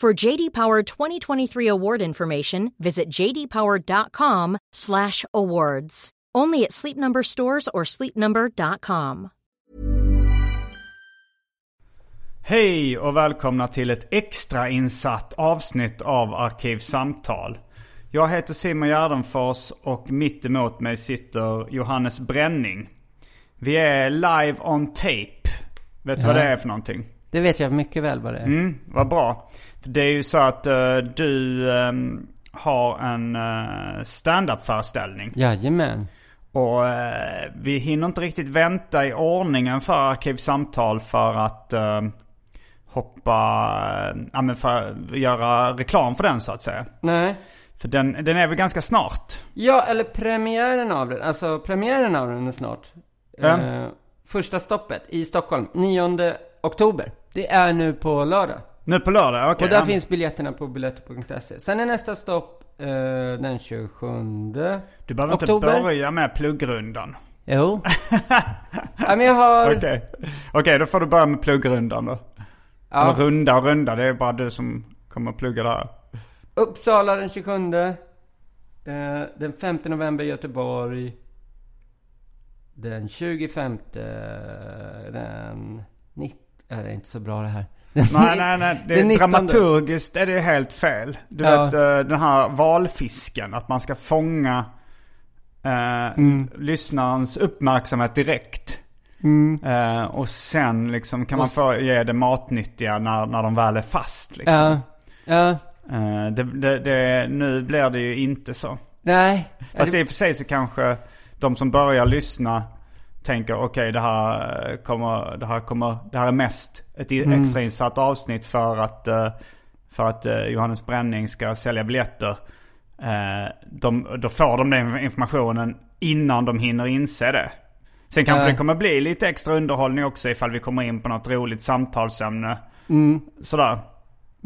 For JD Power 2023 award information, visit jdpower.com/awards. Only at Sleep Number stores or sleepnumber.com. Hej och välkomna till ett extrainsatt avsnitt av Arkivsamtal. Jag heter Simon Gärdenfors och mitt emot mig sitter Johannes Bränning. Vi är live on tape. Vet du Ja. vad det är för någonting? Det vet jag mycket väl vad det är. Mm, vad bra. Det är ju så att eh, du ehm, har en uh, stand-up-föreställning. Jajamän. Och eh, vi hinner inte riktigt vänta i ordningen för Arkivsamtal för att eh, hoppa, ja men för att göra reklam för den så att säga. Nej. För den, den är väl ganska snart? Ja, eller premiären av den. Alltså premiären av den är snart. Ja. Eh, första stoppet i Stockholm, 9 oktober. Det är nu på lördag. Nu på lördag? Okej. Och där ja. finns biljetterna på biljetter.se. Sen är nästa stopp eh, den 27 Du behöver oktober. inte börja med pluggrundan. Jo. ja, men jag har... Okej, Okej, då får du börja med pluggrundan då. Ja, Eller runda och runda, det är bara du som kommer att plugga där. Uppsala den 27. Eh, den 5 november Göteborg. Den 25. Den 19. Ja, det är inte så bra det här. Nej, nej, nej. Det, 19. dramaturgiskt är det helt fel. Du Ja. vet eh, den här valfisken. Att man ska fånga eh, Mm. lyssnarens uppmärksamhet direkt. Eh, och sen liksom kan man få ge det matnyttiga när, när de väl är fast. Liksom. Ja. Ja. Eh, det, det, det, nu blir det ju inte så. Nej. Fast det- i och för sig så kanske de som börjar lyssna tänker okej det här eh, kommer, det här kommer, det här är mest ett Mm. extrainsatt avsnitt för att, eh, för att eh, Johannes Bränning ska sälja biljetter. De, då får de den informationen innan de hinner inse det. Sen kanske Ja. det kommer bli lite extra underhållning också ifall vi kommer in på något roligt samtalsämne. Mm. Sådär.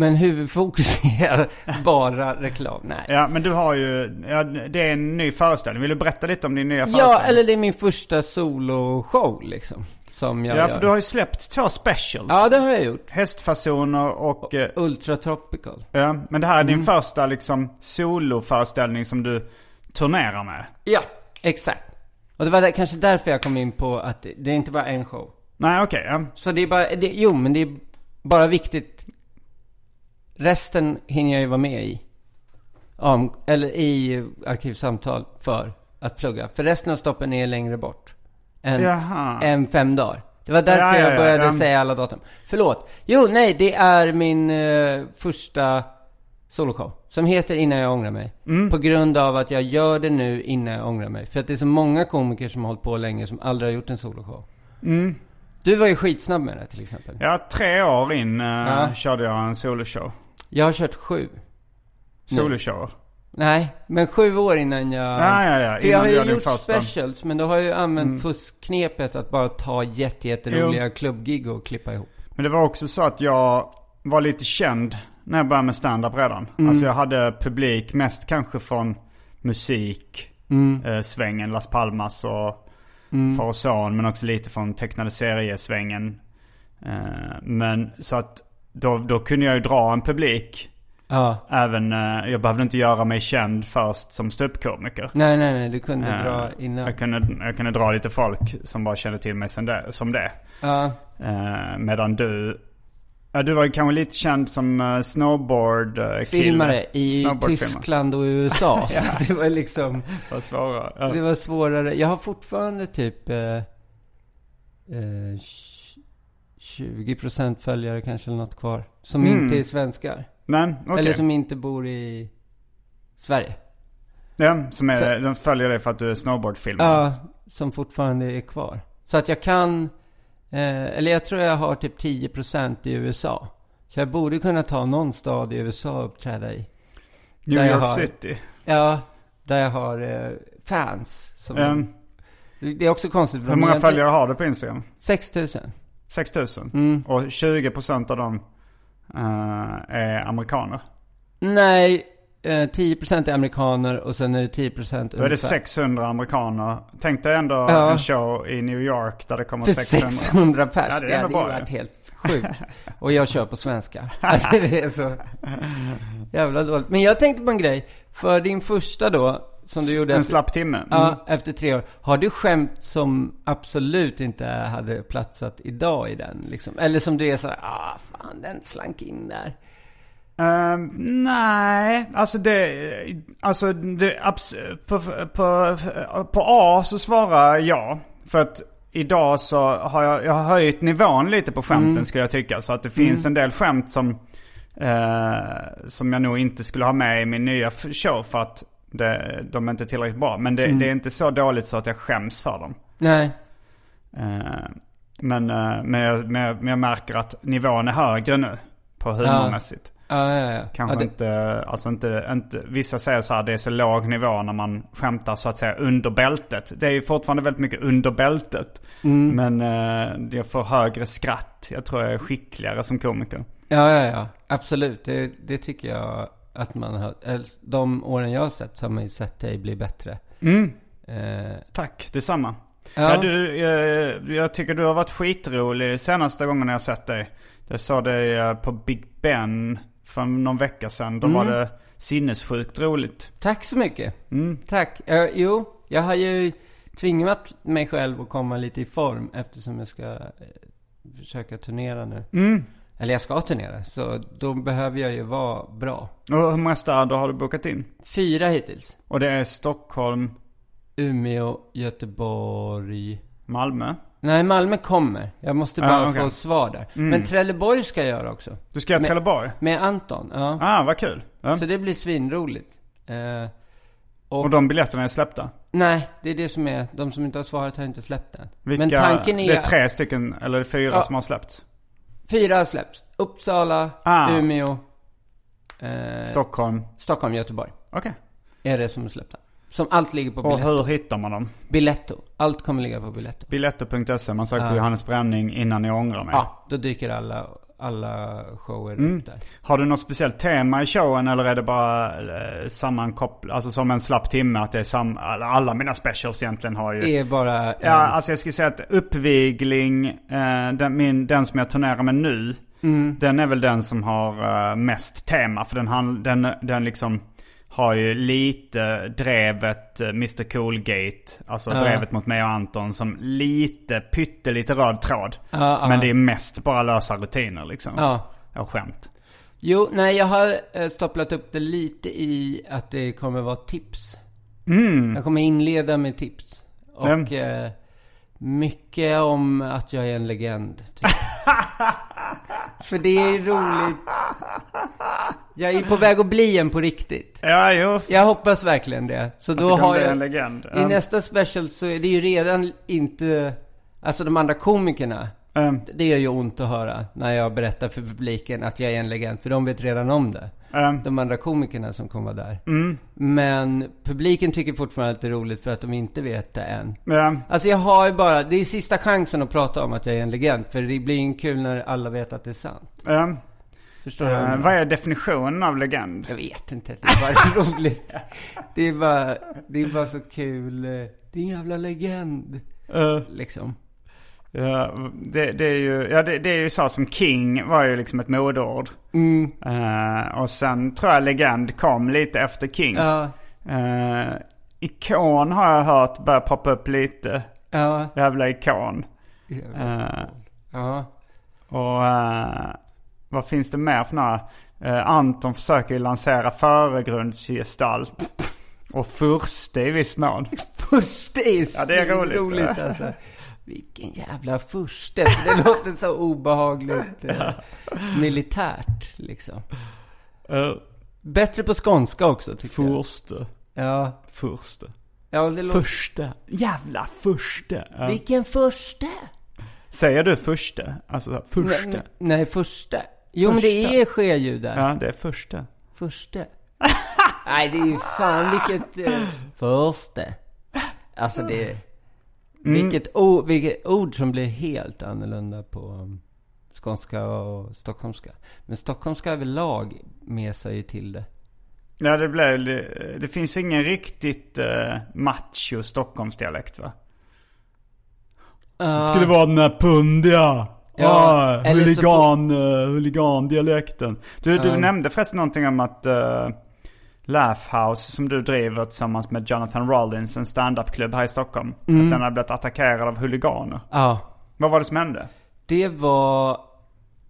Men huvudfokus är bara reklam. Nej. Ja men du har ju, ja, det är en ny föreställning. Vill du berätta lite om din nya föreställning? Ja, eller det är min första soloshow liksom. Som jag Ja, gör. för du har ju släppt två specials. Ja, det har jag gjort. Hästfasoner och... eh, Ultra Tropical. Ja, men det här är Mm. din första liksom soloföreställning som du turnerar med. Ja, exakt. Och det var där, kanske därför jag kom in på att det, det är inte bara en show. Nej, okej. ja. Så det är bara, det, jo men det är bara viktigt. Resten hinner jag ju vara med i. Om, eller i arkivsamtal för att plugga. För resten av stoppen är längre bort. Än, än fem dagar. Det var därför Ja, ja, jag ja, började ja. säga alla datum. Förlåt. Jo, nej, det är min eh, första soloshow. Som heter Innan jag ångrar mig. Mm. På grund av att jag gör det nu innan jag ångrar mig. För att det är så många komiker som har hållit på länge som aldrig har gjort en soloshow. Du var ju skitsnabb med det till exempel. Ja, tre år in eh, körde jag en soloshow. Jag har kört sju. Soloshow. Nej, men sju år innan jag... Ja, ja, ja. För jag har ju gjort. Mm. specials, men då har jag ju använt fuskknepet att bara ta jätte, jätteroliga klubbgig och klippa ihop. Men det var också så att jag var lite känd när jag började med stand-up redan. Mm. Alltså jag hade publik mest kanske från musik, Mm. eh, svängen Las Palmas och Far och son. Men också lite från tecknade seriesvängen. Eh, men så att då, då kunde jag ju dra en publik. Ja. Även, eh, jag behövde inte göra mig känd först som ståuppkomiker. Nej, nej, nej, du kunde Eh, dra innan. Jag kunde, jag kunde dra lite folk som bara kände till mig som det. Som det. Ja. Eh, medan du Ja, du var ju kanske lite känd som uh, snowboard uh, Filmare i Tyskland och USA. ja. Så det var liksom... Det var svårare. Ja. Det var svårare. Jag har fortfarande typ eh, eh, 20% följare kanske eller något kvar. Som mm. inte är svenskar. Nej, okay. Eller som inte bor i Sverige. Ja, som är, så, de följer dig för att du är snowboardfilmare. Ja, som fortfarande är kvar. Så att jag kan, eh, eller jag tror jag har typ 10% i USA. Så jag borde kunna ta någon stad i USA och uppträda i. New York har, City? Ja, där jag har eh, fans. Som um, det är också konstigt. Hur många följare har du på Instagram? 6000. 6000? Mm. Och 20% av dem uh, är amerikaner? Nej, 10% eh, är amerikaner och sen är det 10% Då är det 600 amerikaner. Tänk dig ändå ja. en show i New York där det kommer För 600. 600 pers. Ja, det, det hade varit helt sjukt. och jag kör på svenska. Alltså det är så jävla dåligt. Men jag tänkte på en grej. För din första då, som du gjorde. En efter, slapp timme. Mm. Ja, efter tre år. Har du skämt som absolut inte hade platsat idag i den? Liksom? Eller som du är så här, ah fan den slank in där. Uh, nej, alltså det, alltså det, på, på, på A så svarar jag. För att idag så har jag, jag har höjt nivån lite på skämten mm. skulle jag tycka. Så att det finns mm. en del skämt som, uh, som jag nog inte skulle ha med i min nya show för att det, de är inte tillräckligt bra. Men det, mm. det, är inte så dåligt så att jag skäms för dem. Nej. Uh, men, men, jag, men, jag, märker att nivån är högre nu på humormässigt. Ja. Ja, ja. Kanske det... inte, alltså inte, inte, vissa säger så här det är så låg nivå när man skämtar så att säga under bältet. Det är ju fortfarande väldigt mycket under bältet. Mm. Men eh, jag får högre skratt. Jag tror jag är skickligare som komiker. Ja, ja, ja. Absolut. Det, det tycker jag att man har. De åren jag har sett så har man ju sett dig bli bättre. Mm. Eh... Tack, detsamma. Ja. ja du, jag, eh, jag tycker du har varit skitrolig senaste gången jag sett dig. Jag såg dig eh, på Big Ben för någon vecka sedan. Då mm. var det sinnessjukt roligt. Tack så mycket. Mm. Tack. Uh, jo, jag har ju tvingat mig själv att komma lite i form eftersom jag ska uh, försöka turnera nu. Mm. Eller jag ska turnera, så då behöver jag ju vara bra. Och hur många städer har du bokat in? Fyra hittills. Och det är Stockholm? Umeå, Göteborg. Malmö? Nej, Malmö kommer. Jag måste bara ah, okay. få svar där. Mm. Men Trelleborg ska jag göra också. Du ska göra Trelleborg? Med Anton, ja. Ah, vad kul. Ja. Så det blir svinroligt. Eh, och, och de biljetterna är släppta? Nej, det är det som är. De som inte har svarat har inte släppt än. Vilka, Men tanken är... Det är tre stycken, eller fyra ja, som har släppts? Fyra har släppts. Uppsala, ah. Umeå. Eh, Stockholm. Stockholm, Göteborg. Okej. Är det som är släppta. Som allt ligger på Biletto. Och hur hittar man dem? Biletto. Allt kommer ligga på Biletto. Biletto.se. Man söker på Johannes Bränning innan ni ångrar mig. Ja, då dyker alla, alla shower mm. upp där. Har du något speciellt tema i showen eller är det bara eh, sammankopplat? Alltså som en slapp timme att det är sam... Alla mina specials egentligen har ju... Är bara... En... Ja, alltså jag skulle säga att uppvigling, eh, den, min, den som jag turnerar med nu. Mm. Den är väl den som har uh, mest tema. För den, den, den liksom har ju lite drevet eh, Mr Coolgate, alltså ja. drevet mot mig och Anton som lite pyttelite röd tråd. Ja, Men det är mest bara lösa rutiner liksom. Ja. Och skämt. Jo, nej jag har eh, stopplat upp det lite i att det kommer vara tips. Mm. Jag kommer inleda med tips. Och mm. mycket om att jag är en legend. Typ. För det är roligt. Jag är på väg att bli en på riktigt. Ja, jo. Jag hoppas verkligen det. Så då har jag... En legend. I nästa special så är det ju redan inte... Alltså de andra komikerna. Um. Det gör ju ont att höra när jag berättar för publiken att jag är en legend. För de vet redan om det. Um. De andra komikerna som kommer vara där. Mm. Men publiken tycker fortfarande att det är roligt för att de inte vet det än. Um. Alltså jag har ju bara, det är sista chansen att prata om att jag är en legend. För det blir ju kul när alla vet att det är sant. Um. Förstår du? Uh, vad är definitionen av legend? Jag vet inte. Det är bara roligt. Det är bara, det är bara så kul. Det är en jävla legend. Uh. Liksom. Ja, det, det, är ju, ja det, det, är ju så som King var ju liksom ett modeord. Mm. Uh, och sen tror jag legend kom lite efter King. Ja. Uh, ikon har jag hört börja poppa upp lite. Ja. Jävla ikon. Jävla. Uh, ja. Och Vad finns det mer för några? Eh, Anton försöker ju lansera föregrundsgestalt. Och furste i viss mån. Furste är Ja, det är roligt. roligt alltså. Vilken jävla furste. Det låter så obehagligt eh, militärt liksom. Uh, Bättre på skånska också tycker jag. furste. Ja. Furste. Ja, det låter... Förste. Jävla förste. Ja. Vilken furste? Säger du förste? Alltså förste? Nej, nej, förste. Jo, men det är sjöljud där. Ja, det är förste. Förste. Nej, det är ju fan vilket... Eh, förste. Alltså det... Vilket, o, vilket ord som blir helt annorlunda på um, skånska och stockholmska. Men stockholmska överlag mesar ju till det. Ja, det blev... Det, det finns ingen riktigt uh, macho Stockholmsdialekt va? Det skulle vara den där pundiga. Ja, ah, eller så huligan, uh, huligandialekten. Du, du Ja. nämnde förresten någonting om att uh, Laugh House som du driver tillsammans med Jonathan Rollins, en standupklubb här i Stockholm. Mm. Att den har blivit attackerad av huliganer. Ja. Vad var det som hände? Det var...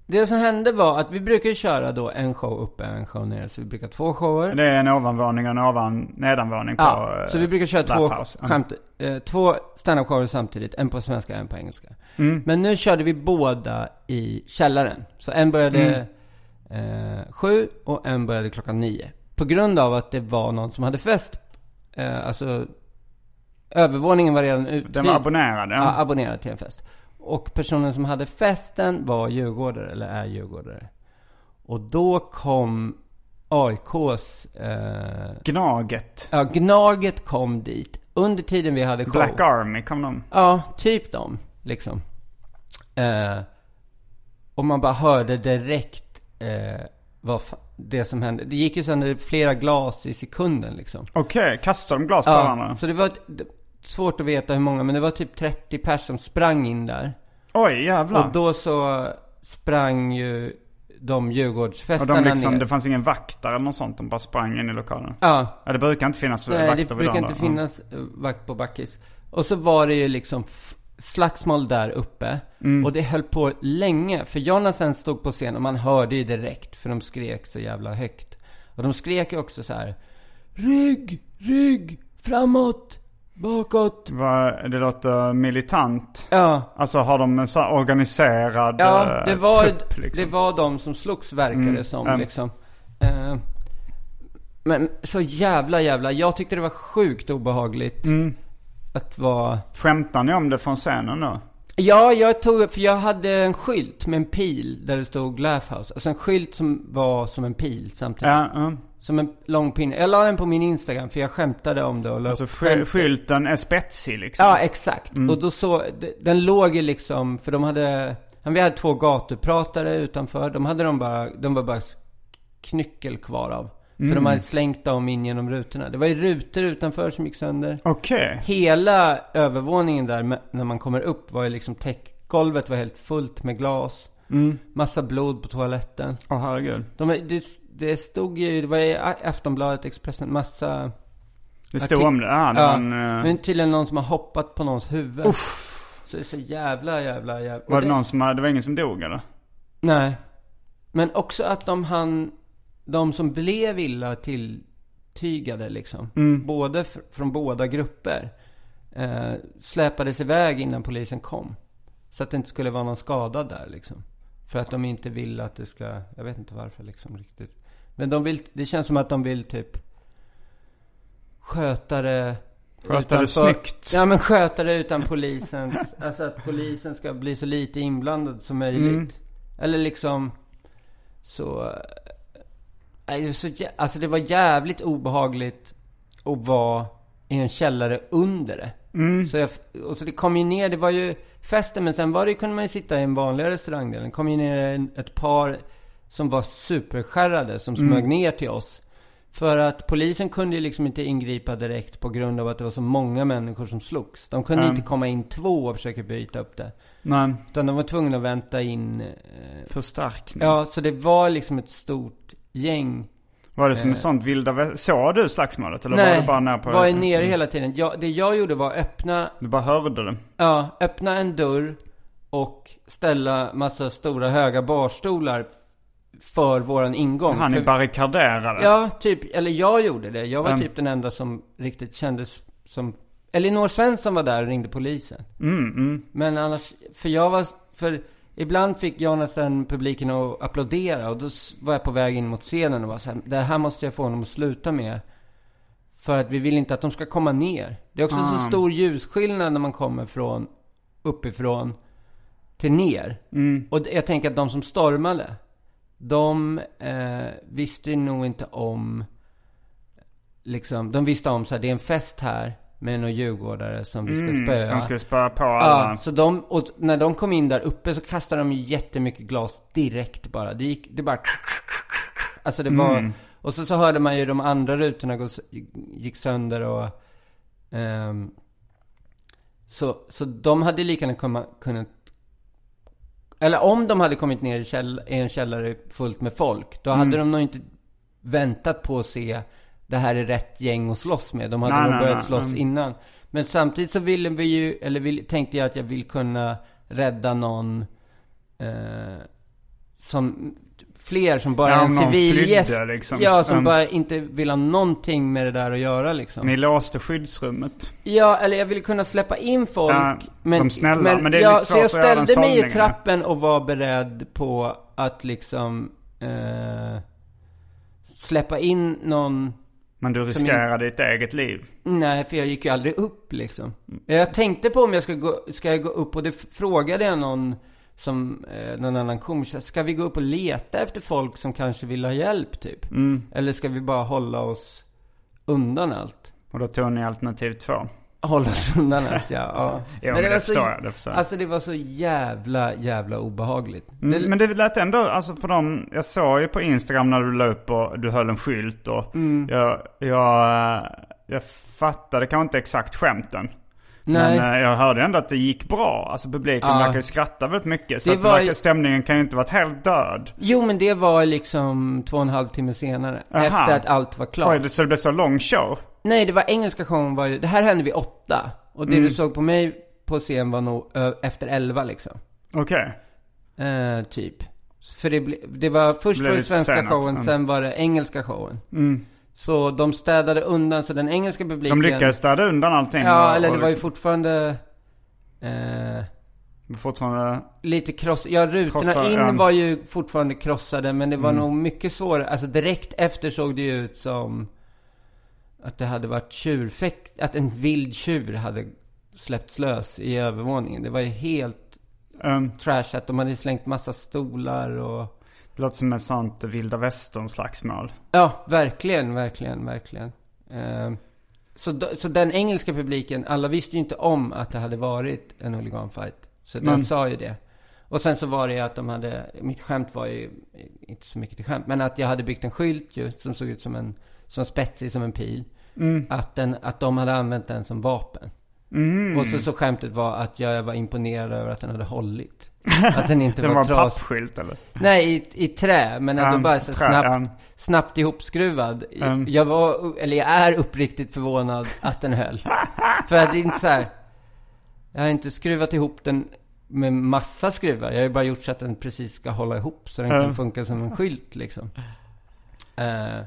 Det som hände var att vi brukar köra då en show uppe, en show nere. Så vi brukar ha två shower. Det är en ovanvåning och en ovan, nedanvåning på Ja, eh, så vi brukar köra två, House. Ja. skämt, eh, två standup-shower samtidigt. En på svenska, en på engelska. Mm. Men nu körde vi båda i källaren. Så en började Mm. eh, sju och en började klockan nio. På grund av att det var någon som hade fest. Eh, alltså, övervåningen var redan uthyrd. Den var abonnerad, Ja, abonnerad till en fest. Och personen som hade festen var djurgårdare, eller är djurgårdare. Och då kom AIKs... Eh, Gnaget. ja, Gnaget kom dit. Under tiden vi hade show. Black Army kom de. Ja, typ dem. Liksom. Eh, och man bara hörde direkt eh, vad det som hände. Det gick ju sönder flera glas i sekunden liksom. Okej, kastade de glas på varandra? Ja, så det var det, svårt att veta hur många, men det var typ 30 personer som sprang in där. Oj, jävlar. Och då så sprang ju de Och Djurgårdsfestarna de liksom, ner. det fanns ingen vakt där eller något sånt. De bara sprang in i lokalen. Ja, Ja, det brukar inte finnas nej, vakter det brukar inte då. finnas eh, vakt på Backis. Och så var det ju liksom slagsmål där uppe. Mm. Och det höll på länge. För Jonathan stod på scen och man hörde ju direkt. För de skrek så jävla högt. Och de skrek ju också så här. Rygg, rygg, framåt, bakåt. Vad- Det låter militant. Ja, Alltså har de en här organiserad ja eh, det, var, trupp liksom? det var de som slogs verkade Mm, som ja. liksom. Eh, men så jävla jävla, jag tyckte det var sjukt obehagligt. Mm. Att vara... Skämtar ni om det från scenen då? Ja, jag tog, för jag hade en skylt med en pil där det stod Laugh House. Alltså en skylt som var som en pil samtidigt. Ja, ja. Som en lång pinne. Jag la den på min Instagram för jag skämtade om det och la Alltså sky- skylten är spetsig liksom? Ja, exakt. Och då så, den låg ju liksom, för de hade, vi hade två gatupratare utanför. De hade de bara, de var bara knyckel kvar av. För de hade slängt dem in genom rutorna. Det var ju rutor utanför som gick sönder. Okej. Hela övervåningen där, när man kommer upp, var ju liksom täck... Golvet var helt fullt med glas. Massa blod på toaletten. Åh herregud. De, det, det stod ju, det var i Aftonbladet, Expressen, massa... Det stod om det? Ja, det Ja, var en, eh, men tydligen någon som har hoppat på någons huvud. Så det är så jävla, jävla, jävla... Var och det någon som, hade- det var ingen som dog eller? Nej. Men också att de han... De som blev illa tilltygade liksom. Mm. Både fr- från båda grupper. Eh, släpades iväg innan polisen kom. Så att det inte skulle vara någon skadad där liksom. För att de inte vill att det ska... Jag vet inte varför liksom riktigt. Men de vill... Det känns som att de vill typ... Sköta det... Sköta det snyggt. Ja men sköta det utan polisen. alltså att polisen ska bli så lite inblandad som möjligt. Mm. Eller liksom... Så... eh, nej, det är så jä- alltså det var jävligt obehagligt att vara i en källare under det. Mm. Så jag, och så det kom ju ner, det var ju festen, men sen var det, kunde man ju sitta i en vanlig restaurangdel. Det kom ju ner ett par som var superskärrade, som Mm. smög ner till oss. För att polisen kunde ju liksom inte ingripa direkt på grund av att det var så många människor som slogs. De kunde Mm. inte komma in två och försöka bryta upp det. Nej, Utan de var tvungna att vänta in... Eh, förstärkning. ja, så det var liksom ett stort gäng. Var det som Eh. ett sånt vilda vä- Såg du slagsmålet? Eller var du bara nära på var ju nere hela tiden. Jag, det jag gjorde var att öppna Du bara hörde det? Ja, öppna en dörr och ställa massa stora höga barstolar för våran ingång. Han är För- barrikaderade. Ja, typ, eller jag gjorde det. Jag var Vem? typ den enda som riktigt kändes som... Elinor Svensson var där och ringde polisen. Mm, mm. Men annars, för jag var, för ibland fick Jonathan publiken att applådera och då var jag på väg in mot scenen och var så här, det här måste jag få honom att sluta med. För att vi vill inte att de ska komma ner. Det är också så Ah. stor ljusskillnad när man kommer från uppifrån till ner. Mm. Och jag tänker att de som stormade, de eh, visste nog inte om, liksom, de visste om så här, det är en fest här med några djurgårdare som vi ska spöa. Mm, Som ska spöa på alla. Ja, så de, och när de kom in där uppe så kastade de ju jättemycket glas direkt bara. Det gick, det bara... Alltså det var... Mm. Och så, så hörde man ju de andra rutorna gå, gick sönder och... ehm, så, så de hade lika gärna komma, kunnat... Eller om de hade kommit ner i, käll, i en källare fullt med folk, då Mm. hade de nog inte väntat på att se det här är rätt gäng att slåss med. De hade Nej, nog nej, börjat nej. slåss innan. Men samtidigt så ville vi ju, eller vill, tänkte jag att jag vill kunna rädda någon eh, som, fler som bara Ja, en civil gäst. liksom. Ja, som Mm. bara inte vill ha någonting med det där att göra liksom. Ni låste skyddsrummet. Ja, eller jag ville kunna släppa in folk. Ja, de snälla, men det är ja, lite Så jag svårt att göra ställde mig i trappen och var beredd på att liksom eh, släppa in någon Men du riskerar ditt eget liv. Nej, för jag gick ju aldrig upp liksom. Jag tänkte på om jag ska gå, ska jag gå upp och det frågade jag någon som, eh, någon annan komiker. Ska vi gå upp och leta efter folk som kanske vill ha hjälp typ? Mm. Eller ska vi bara hålla oss undan allt? Och då tog ni alternativ två. Hålla oss undan allt, ja. ja. Ja, men det förstår jag, det förstår. Alltså det var så jävla, jävla obehagligt. Mm, det, Men det lät ändå, alltså på dem, jag såg ju på Instagram när du la upp och du höll en skylt och Mm. jag, jag, jag fattade kanske inte exakt skämten. nej. Men eh, jag hörde ändå att det gick bra. Alltså publiken Ja. verkar ju skratta väldigt mycket. Så Det det var verkar, stämningen kan ju inte varit helt död. Jo, men det var liksom två och en halv timme senare. Aha. Efter att allt var klart. Oj, det, så det blev så lång show? Nej, det var engelska showen var ju, det här hände vid åtta. Och det Mm. du såg på mig på scen var nog ö, efter elva liksom. Okej. Eh, typ. För det, ble, det var, först var det svenska försenat, showen, mm. sen var det engelska showen. Mm. Så de städade undan, så den engelska publiken... De lyckades städa undan allting. Ja, eller det var ju liksom- fortfarande... Eh, fortfarande... lite kross... Ja, rutorna Krossade, in ja. var ju fortfarande krossade, men det var Mm. nog mycket svårare. Alltså direkt efter såg det ju ut som att det hade varit tjurfäkt, att en vild tjur hade släppts lös i övervåningen. Det var ju helt Um, trashat. De hade slängt massa stolar och... det låter som ett sånt vilda västern slagsmål. Ja, verkligen, verkligen, verkligen. Eh, så, så den engelska publiken, alla visste ju inte om att det hade varit en huliganfight. Så Men- jag sa ju det. Och sen så var det ju att de hade, mitt skämt var ju inte så mycket till skämt, men att jag hade byggt en skylt ju som såg ut som en, som spetsig som en pil. Mm. Att, den, att de hade använt den som vapen. Mm. Och så, så skämtet var att jag var imponerad över att den hade hållit. Att den inte Den var, var trasig. pappskylt eller? Nej, i, i trä, men ändå Ja, bara så trä, snabbt, ja. snabbt ihopskruvad. Mm. Jag var, eller jag är uppriktigt förvånad att den höll. För att det är inte så här, jag har inte skruvat ihop den med massa skruvar. Jag har ju bara gjort så att den precis ska hålla ihop så den Mm. kan funka som en skylt liksom. Eh,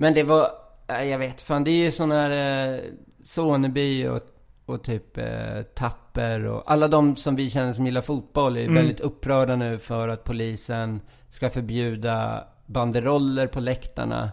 men det var, eh, jag vet fan, det är ju sån här uh, Soneby och, och typ uh, Tapper och alla de som vi känner som gillar fotboll är Mm. väldigt upprörda nu för att polisen ska förbjuda banderoller på läktarna.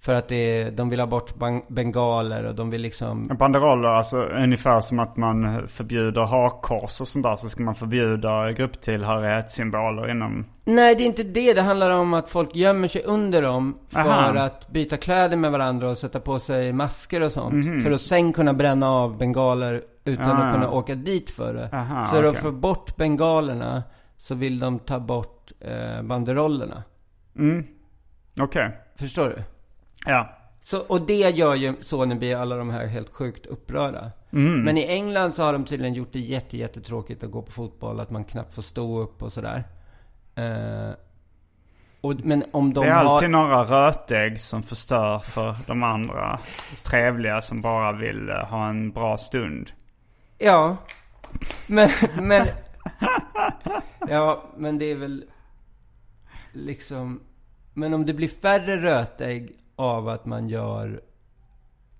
För att det de vill ha bort bengaler och de vill liksom... Banderoller, alltså ungefär som att man förbjuder hakkors och sånt där. Så ska man förbjuda grupptillhörighetssymboler inom... Nej, det är inte det. Det handlar om att folk gömmer sig under dem för Aha. att byta kläder med varandra och sätta på sig masker och sånt. Mhm. För att sen kunna bränna av bengaler utan Ah, att kunna åka dit för det. Aha, så för att få bort bengalerna så vill de ta bort eh, banderollerna. Mm. Okej. Förstår du? Ja. Så, och det gör ju Soneby alla de här helt sjukt upprörda. Mm. Men i England så har de tydligen gjort det jätte, jättetråkigt att gå på fotboll. Att man knappt får stå upp och sådär. Eh, och, men om de det är har... alltid några rötägg som förstör för de andra trevliga som bara vill eh, ha en bra stund. Ja. Men, men... Ja, men det är väl... liksom... Men om det blir färre rötägg av att man gör...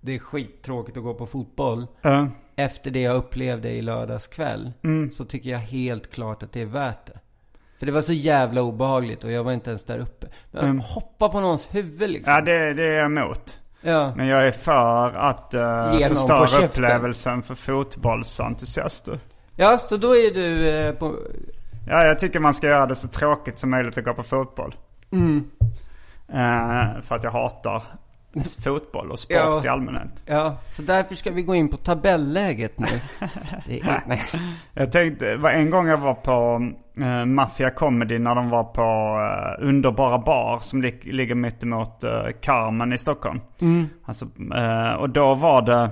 Det är skittråkigt att gå på fotboll. Eh, Efter det jag upplevde i lördags kväll. Mm. Så tycker jag helt klart att det är värt det. För det var så jävla obehagligt och jag var inte ens där uppe. Men hoppa på någons huvud liksom. Mm. ja, det, det är jag emot. Ja. Men jag är för att uh, på förstöra upplevelsen för fotbollsentusiaster. Ja, så då är du eh, på... Ja, jag tycker man ska göra det så tråkigt som möjligt att gå på fotboll. Mm. Eh, för att jag hatar fotboll och sport Ja. i allmänhet. Ja, så därför ska vi gå in på tabelläget nu. Det är, nej. Jag tänkte, en gång jag var på uh, Mafia Comedy när de var på uh, Underbara Bar som lig- ligger mitt emot uh, Carmen i Stockholm. Alltså, eh, och då var det,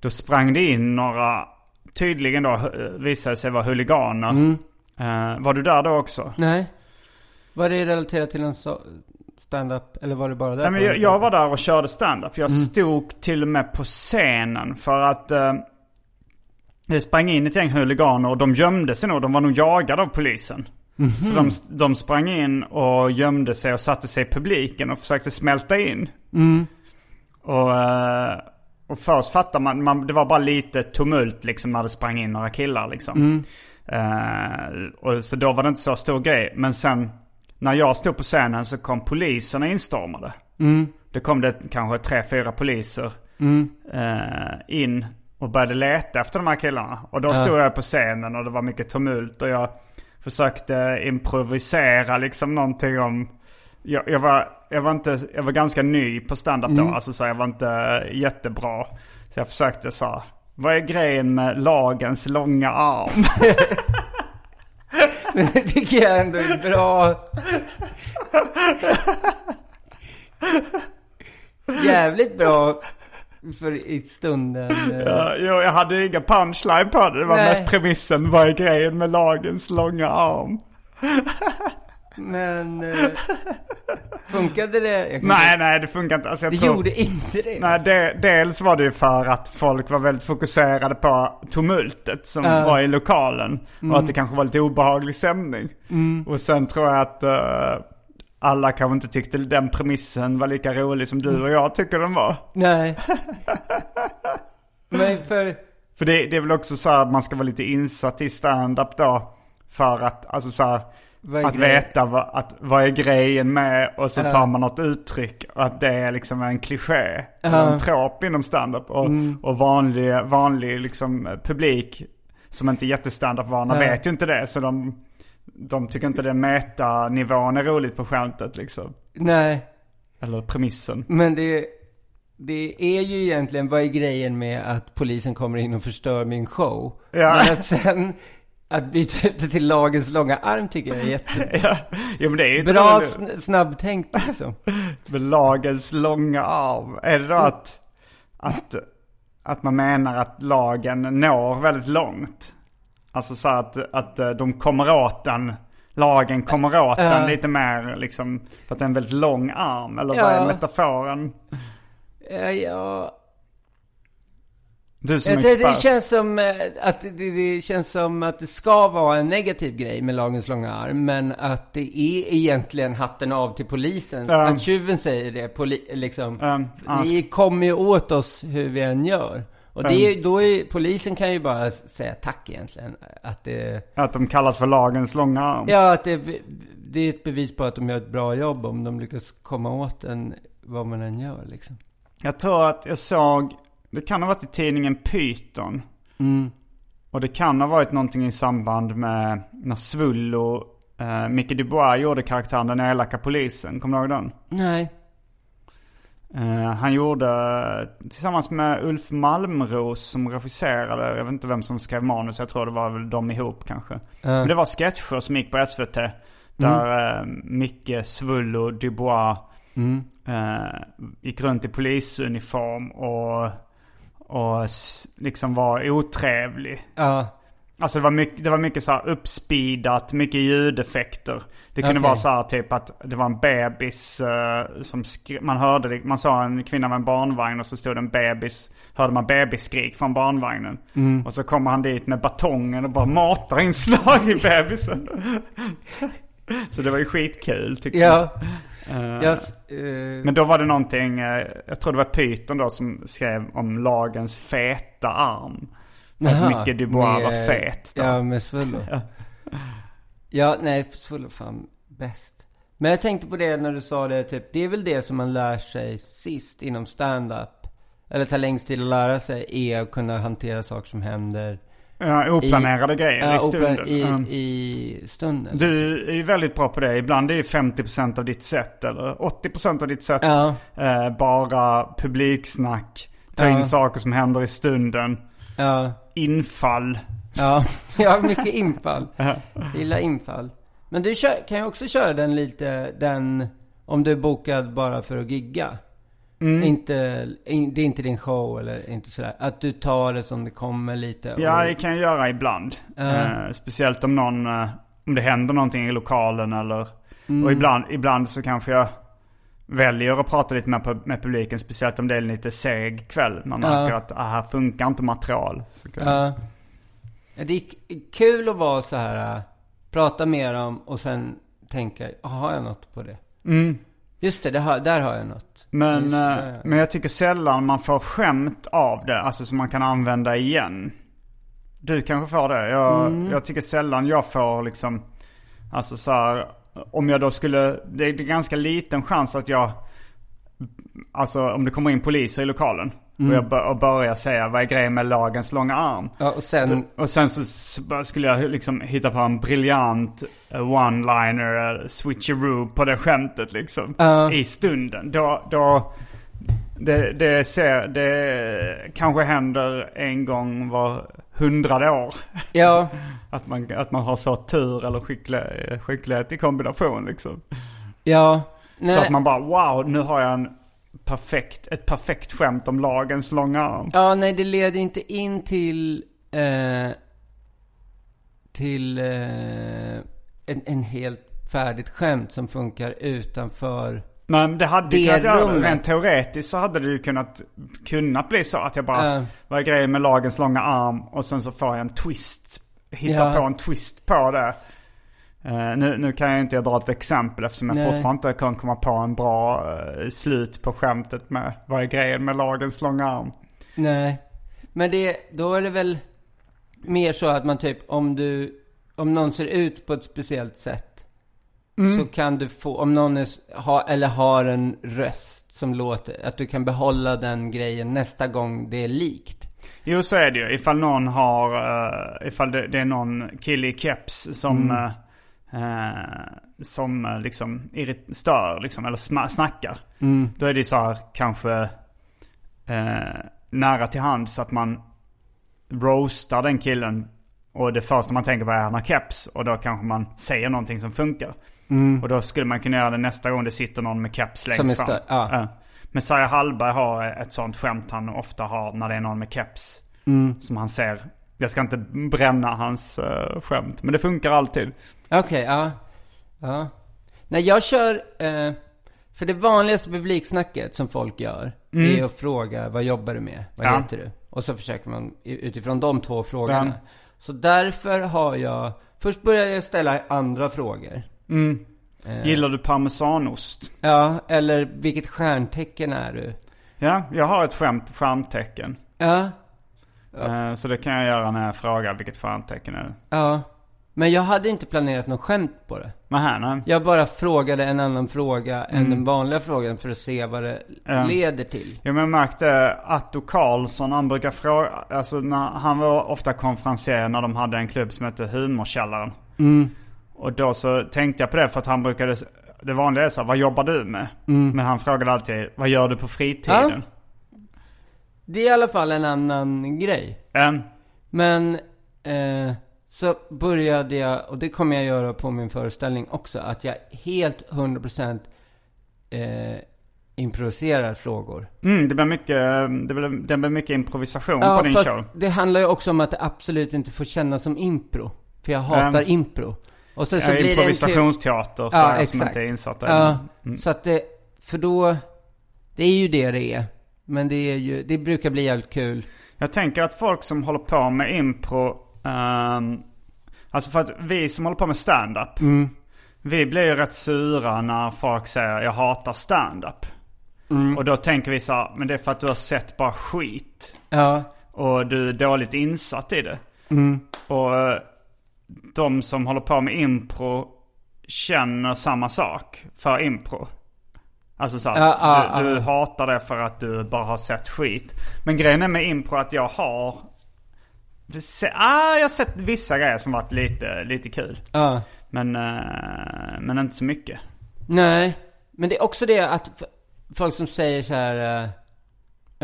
då sprang det in några, tydligen då visade sig vara huliganer. Eh, var du där då också? nej. Var det relaterat till en så- stand-up eller var det bara där? Nej, men jag, jag var där och körde stand-up. Jag stod till och med på scenen för att eh, det sprang in ett gäng huliganer och de gömde sig nog. De var nog jagade av polisen. Så de, de sprang in och gömde sig och satte sig i publiken och försökte smälta in. Och, eh, och först fattade man, man, det var bara lite tumult liksom när det sprang in några killar liksom. Eh, och så då var det inte så stor grej. Men sen när jag stod på scenen så kom poliserna instormade. Det kom det kanske tre, fyra poliser eh, in och började leta efter de här killarna. Och då stod jag på scenen och det var mycket tumult och jag försökte improvisera liksom någonting om... Jag, jag, var, jag, var, inte, jag var ganska ny på stand-up då, alltså så jag var inte jättebra. Så jag försökte så vad är grejen med lagens långa arm? Men det tycker jag ändå är bra. Jävligt bra för i stunden. Ja, jo, jag hade inga punchline på det. Det var Nej. mest premissen. Vad är grejen med lagens långa arm? Men eh, funkade det? Nej, nej det funkar inte. Alltså, jag Det tror... gjorde inte det. Nej, det, dels var det ju för att folk var väldigt fokuserade på tumultet som Ja. var i lokalen. Och att det kanske var lite obehaglig stämning. Och sen tror jag att eh, alla kanske inte tyckte den premissen var lika rolig som du och jag tycker den var. Nej. Men för... För det, det är väl också så att man ska vara lite insatt i stand-up då. För att, alltså så här, att grejen? veta vad, att, vad är grejen med och så Ja. tar man något uttryck och att det är liksom en kliché. Eller en trop inom stand-up. Och, och vanlig, vanlig liksom publik som inte är jättestandup-vana Ja. vet ju inte det. Så de, de tycker inte den metanivån är roligt på skämtet liksom. Nej. Eller premissen. Men det, det är ju egentligen, vad är grejen med att polisen kommer in och förstör min show? Ja. Men att sen, att byta ut det till lagens långa arm tycker jag är jättebra. Ja, men det är ju Bra sn- snabbtänkt liksom. Med lagens långa arm. Är det då att, att, att man menar att lagen når väldigt långt? Alltså så att, att eh, de kommer åt den, lagen kommer åt den lite mer liksom, för att det är en väldigt lång arm. Eller vad Ja. är metaforen? Ja, ja. Du som expert. det känns som eh, att det, det känns som att det ska vara en negativ grej med lagens långa arm. Men att det är egentligen hatten av till polisen. Ja. Att tjuven säger det, poli, liksom. Um, Ni kommer ju åt oss hur vi än gör. Och det då är, polisen kan ju bara säga tack egentligen. Att det, Att de kallas för lagens långa arm. ja, att det, det är ett bevis på att de gör ett bra jobb om de lyckas komma åt en, vad man än gör liksom. Jag tror att jag såg, det kan ha varit i tidningen Python. Mm. Och det kan ha varit någonting i samband med när Svullo, eh, Micke Dubois gjorde karaktären den elaka polisen. Kommer du ihåg den? Nej. Eh, han gjorde tillsammans med Ulf Malmros som regisserade, jag vet inte vem som skrev manus, jag tror det var väl de ihop kanske. Men det var sketcher som gick på SVT. Där eh, Micke, Svullo, Dubois eh, gick runt i polisuniform och, och liksom var otrevlig. Ja. Alltså det var mycket, det var mycket så här uppspeedat, mycket ljudeffekter. Det kunde Okej. vara så här typ att det var en bebis eh, som man hörde det, man sa en kvinna med en barnvagn och så stod det en bebis, hörde man bebisskrik från barnvagnen. Mm. Och så kommer han dit med batongen och bara matar in slag i bebisen. Så det var ju skitkul tycker. Ja. Jag, eh, Men då var det någonting, eh, jag tror det var Python då som skrev om lagens feta arm. För att Jaha, Micke Dubois var med- fet då. Ja, med Svullo. ja. nej, Svullo fan bäst. Men jag tänkte på det när du sa det, typ, det är väl det som man lär sig sist inom stand-up. Eller tar längst tid att lära sig, är att kunna hantera saker som händer. Ja, oplanerade grejer Ja, i stunden. I, Mm. i stunden. Du är ju väldigt bra på det. Ibland är det 50% av ditt set eller 80% av ditt set Ja. eh, bara publiksnack. Ta Ja. in saker som händer i stunden. Ja, Infall. ja, ja, mycket infall. Gillar infall. Men du kan ju också köra den lite, den, om du är bokad bara för att gigga. Mm. Inte, in, det är inte din show eller inte sådär. Att du tar det som det kommer lite. Och, Ja, det kan jag göra ibland. Ja. Eh, speciellt om någon, eh, om det händer någonting i lokalen eller... Mm. Och ibland, ibland så kanske jag väljer att prata lite med, med publiken. Speciellt om det är en lite seg kväll. Man märker att ah, här funkar inte material. Så kan, Ja. Ja, Det är kul att vara så här, äh, prata med dem och sen tänka, "Ah, har jag något på det? Mm. Just det, det har, där har jag något. Men, eh, men jag tycker sällan man får skämt av det. Alltså som man kan använda igen. Du kanske får det. Jag, Mm. jag tycker sällan jag får liksom... Alltså så här, Om jag då skulle... Det är det är ganska liten chans att jag... Alltså om det kommer in poliser i lokalen. Mm. Och jag bör, och börjar säga vad är grejen med lagens långa arm. Ja, och sen, Och sen så skulle jag liksom hitta på en briljant eh, one-liner, eh, switcheroo på det skämtet liksom. Ja. I stunden. Då, då det, det, ser, det kanske händer en gång var hundrade år. ja, Att man, att man har så tur eller skicklighet, skicklighet i kombination liksom. ja. Nej, Så att man bara wow, nu har jag en perfekt, ett perfekt skämt om lagens långa arm. Ja, nej, det leder inte in till, eh, till eh, en, en helt färdigt skämt som funkar utanför. Nej men det hade ju kunnat göra. Rent teoretiskt så hade det ju kunnat, kunnat bli så att jag bara, Ja. vad är grejen med lagens långa arm? Och sen så får jag en twist, hittar Ja. på en twist på det. Eh, nu, nu kan jag inte dra ett exempel eftersom jag Nej. fortfarande inte kan komma på en bra eh, slut på skämtet med vad är grejen med lagens långa arm? Nej. Men det, då är det väl mer så att man typ, om du, om någon ser ut på ett speciellt sätt. Så kan du få, om någon är, ha, eller har en röst som låter, att du kan behålla den grejen nästa gång det är likt. Jo så är det ju. Ifall någon har, uh, ifall det, det är någon kille i keps som, Mm. Eh, eh, som eh, liksom stör liksom, eller snackar. Mm. Då är det så här kanske eh, nära till hands att man roastar den killen. Och det första man tänker på är att han har keps. Och då kanske man säger någonting som funkar. Och då skulle man kunna göra det nästa gång det sitter någon med keps längst fram. ja. Messiah Hallberg har ett sånt skämt han ofta har när det är någon med keps. Mm. Som han ser. Jag ska inte bränna hans uh, skämt. Men det funkar alltid. Okej, ja. Ja. Nej, jag kör... Eh, för det vanligaste publiksnacket som folk gör är att fråga vad jobbar du med? Vad Ja. heter du? Och så försöker man utifrån de två frågorna. Ja. Så därför har jag... Först börjar jag ställa andra frågor. Eh, Gillar du parmesanost? Ja, eller vilket stjärntecken är du? Ja, jag har ett skämt, stjärntecken. Ja, Eh, så det kan jag göra när jag frågar vilket stjärntecken är ja. Men jag hade inte planerat något skämt på det. Här, nej. Jag bara frågade en annan fråga än den vanliga frågan för att se vad det Ja. leder till. Ja, men jag märkte Atto Karlsson, han brukar fråga, alltså när, han var ofta konferencier när de hade en klubb som hette Humorkällaren. Och då så tänkte jag på det för att han brukade, det vanliga är så här, vad jobbar du med? Men han frågade alltid, vad gör du på fritiden? Det är i alla fall en annan grej. Ja. Men eh, så började jag, och det kommer jag göra på min föreställning också, att jag helt 100% eh, improviserar frågor. Mm, det blir mycket, det blir, det blir mycket improvisation på din fast show. det handlar ju också om att det absolut inte får kännas som impro. För jag hatar Mm. impro. Och sen så Ja, blir improvisationsteater för Ja, er som inte är insatta. Ja, Mm. så att det, för då, det är ju det det är. Men det är ju, det brukar bli jävligt kul. Jag tänker att folk som håller på med impro, ehm, alltså för att vi som håller på med stand-up, Mm. Vi blir ju rätt sura när folk säger jag hatar stand-up. Och då tänker vi så här, men det är för att du har sett bara skit. Ja. Och du är dåligt insatt i det. Och eh, de som håller på med impro känner samma sak för impro. Alltså så här, Ja, ja, du, du hatar det för att du bara har sett skit. Men grejen är med impro att jag har... Ah, jag har sett vissa grejer som varit lite, lite kul. Men, eh, men inte så mycket. Nej, men det är också det att folk som säger så här. eh,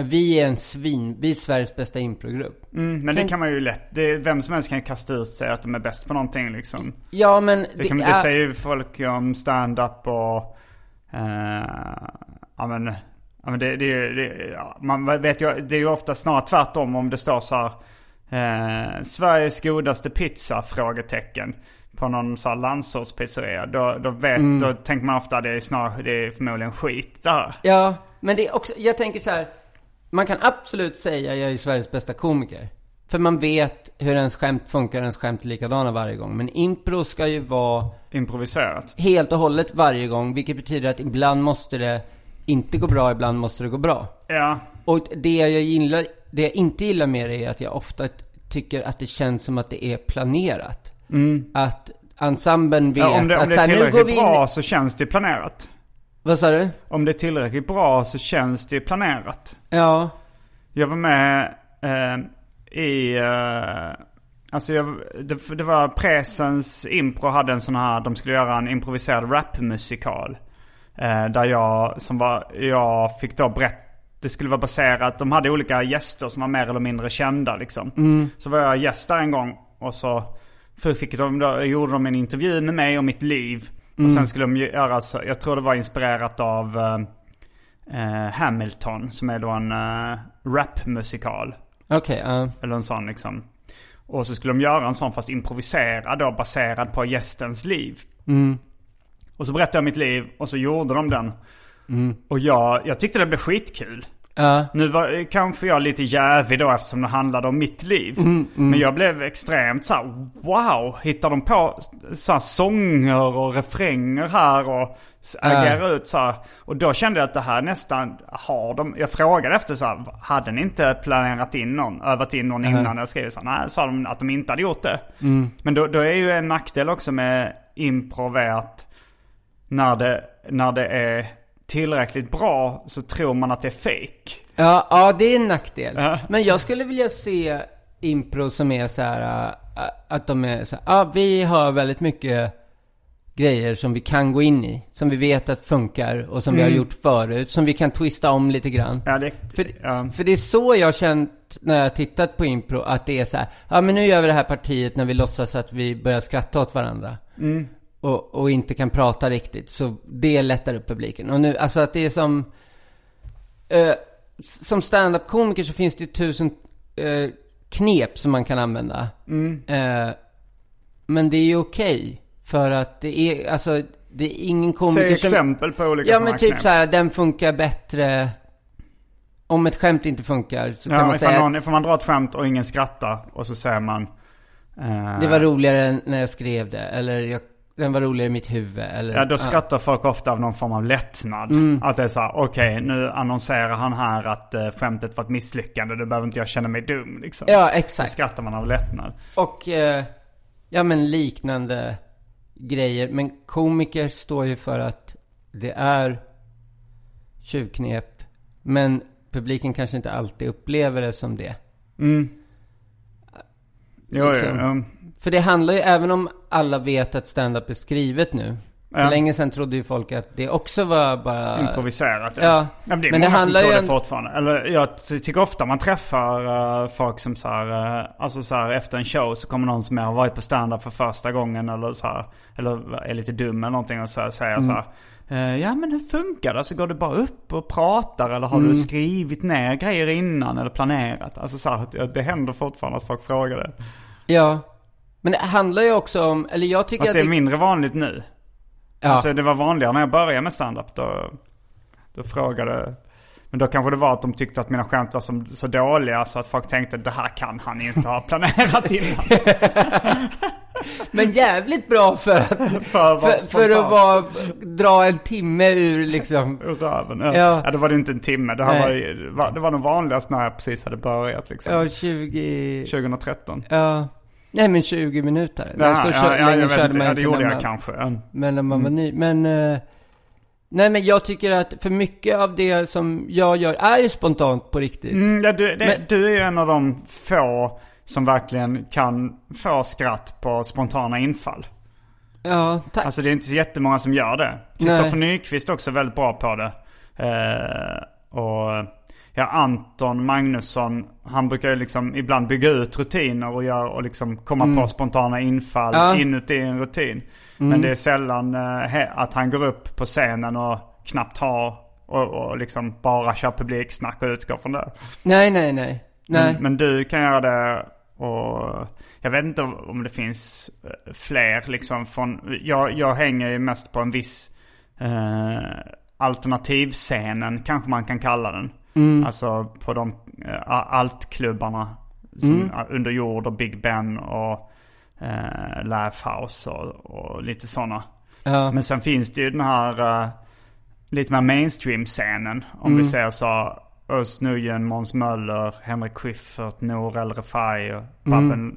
vi är en svin, vi är Sveriges bästa improgrupp. Mm, men det Kan- kan man ju lätt, det, vem som helst kan kasta ut sig att de är bäst på någonting liksom. Ja, men Det, kan, det är- säger ju folk om stand-up och... Eh, ja men... Ja, men det, det, det, man vet ju, det är ju ofta snarare tvärtom om det står så här... Eh, Sveriges godaste pizza? Frågetecken. På någon så här landsortspizzeria. Då, då, vet, Mm. då tänker man ofta att det är snarare, det är förmodligen skit där. Ja, men det är också, jag tänker så här. Man kan absolut säga jag är Sveriges bästa komiker. För man vet hur ens skämt funkar, ens skämt är likadana varje gång. Men impro ska ju vara Improviserat. helt och hållet varje gång. Vilket betyder att ibland måste det inte gå bra, ibland måste det gå bra. Ja. Och det jag gillar, det jag inte gillar med det är att jag ofta tycker att det känns som att det är planerat. Att ensemblen vet Mm. ja om det, om att det så är här, tillräckligt in... bra så känns det planerat. Vad sa du? Om det är tillräckligt bra så känns det planerat. Ja. Jag var med eh, i... Eh, alltså jag, det, det var Presens Impro hade en sån här... De skulle göra en improviserad rapmusikal. Eh, där jag, som var, jag fick då berätta... Det skulle vara baserat... De hade olika gäster som var mer eller mindre kända liksom. Så var jag gäst där en gång och så fick de då, gjorde de en intervju med mig och mitt liv. Och sen skulle de göra så, jag tror det var inspirerat av eh, Hamilton som är då en uh, rapmusikal. Okej, ja. Eller en sån liksom. Och så skulle de göra en sån fast improviserad då baserad på gästens liv. Och så berättade jag mitt liv och så gjorde de den. Och jag, jag tyckte det blev skitkul. Ja. Nu var kanske jag lite jävig då eftersom det handlade om mitt liv. Men jag blev extremt så här: wow, hittar de på så här sånger och refränger här och agerar ut så här. Och då kände jag att det här nästan har de, jag frågade efter så här, hade ni inte planerat in någon, övat in någon innan jag skrev så här, Nej, sa de att de inte hade gjort det. Men då, då är ju en nackdel också med improv att när det, när det är tillräckligt bra så tror man att det är fake. Ja, ja, det är en nackdel. Ja. Men jag skulle vilja se impro som är så här, äh, att de är så här, ja, vi har väldigt mycket grejer som vi kan gå in i, som vi vet att funkar och som vi har gjort förut, som vi kan twista om lite grann. Ja, det, För, ja. för det är så jag har känt när jag har tittat på impro, att det är så här, ja men nu gör vi det här partiet när vi låtsas att vi börjar skratta åt varandra. Och, och inte kan prata riktigt, så det lättar upp publiken. Och nu, alltså att det är som, eh, som stand-up-komiker så finns det ju tusen eh, knep som man kan använda. Eh, men det är ju okej, för att det är, alltså, det är ingen komiker Säg som... exempel på olika Ja men typ knep. så här, den funkar bättre Om ett skämt inte funkar så kan Ja, man ifall, säga någon, ifall man drar ett skämt och ingen skrattar och så säger man... eh, Det var roligare än när jag skrev det, eller jag, den var roligare i mitt huvud, eller Ja, då skrattar folk ofta av någon form av lättnad. Mm. Att det är så här, okej nu annonserar han här att uh, skämtet var ett misslyckande. Då behöver inte jag känna mig dum liksom. Ja, Då exakt. skrattar man av lättnad. Och, eh, ja men liknande grejer. Men komiker står ju för att det är tjuvknep. Men publiken kanske inte alltid upplever det som det. Jo, jo, Liksom. jo. För det handlar ju, även om alla vet att stand-up är skrivet nu. För Ja. länge sedan trodde ju folk att det också var bara... Improviserat. Ja. men det är Men det många handlar som tror det en- fortfarande. Eller jag ty- tycker ofta man träffar eh, folk som så här, eh, alltså så här efter en show så kommer någon som har varit på stand-up för första gången eller så här, eller är lite dum eller någonting och så här, säger så här. Mm. eh, ja men hur funkar det? Alltså går du bara upp och pratar eller har Mm. du skrivit ner grejer innan eller planerat? Alltså så här, det- det händer fortfarande att folk frågar det. Ja. Men det handlar ju också om, eller jag tycker Fast att det är mindre vanligt nu. ja. Alltså det var vanligare när jag började med stand-up. Då, då frågade... Men då kanske det var att de tyckte att mina skämt var så, så dåliga så att folk tänkte det här kan han inte ha planerat innan. Men jävligt bra för att, För att vara för, för att vara, dra en timme ur liksom. Ur röven. Ja. Ja. ja, det var det inte en timme. Det, här Nej. var, det var nog vanligast när jag precis hade börjat liksom. Ja, 20... 2013. Ja. Nej men 20 minuter. Ja, så ja, ja, länge jag vet körde inte. man Ja, det gjorde när jag man- kanske. Men när man var ny. Men, eh, nej men jag tycker att för mycket av det som jag gör är ju spontant på riktigt. Mm, ja, du, det, Men- du är ju en av de få som verkligen kan få skratt på spontana infall. Ja, tack. Alltså det är inte så jättemånga som gör det. Kristoffer. Nyqvist är också väldigt bra på det. Eh, och ja, Anton Magnusson, han brukar ju liksom ibland bygga ut rutiner och, gör, och liksom komma på spontana infall Ja. inuti en rutin. Men det är sällan eh, att han går upp på scenen och knappt har och, och liksom bara kör publiksnack och utgår från det. nej, nej, nej. Nej. Men, men du kan göra det och jag vet inte om det finns eh, fler liksom från, jag, jag hänger ju mest på en viss eh, alternativscenen kanske man kan kalla den. Alltså på de eh, altklubbarna eh, Under jord och Big Ben och eh, Laugh House och, och lite sådana. ja. Men sen finns det ju den här uh, lite mer mainstream-scenen. Om vi säger så. Özz Nujen, Måns Möller, Henrik Schyffert, Nour El Refai och Babben.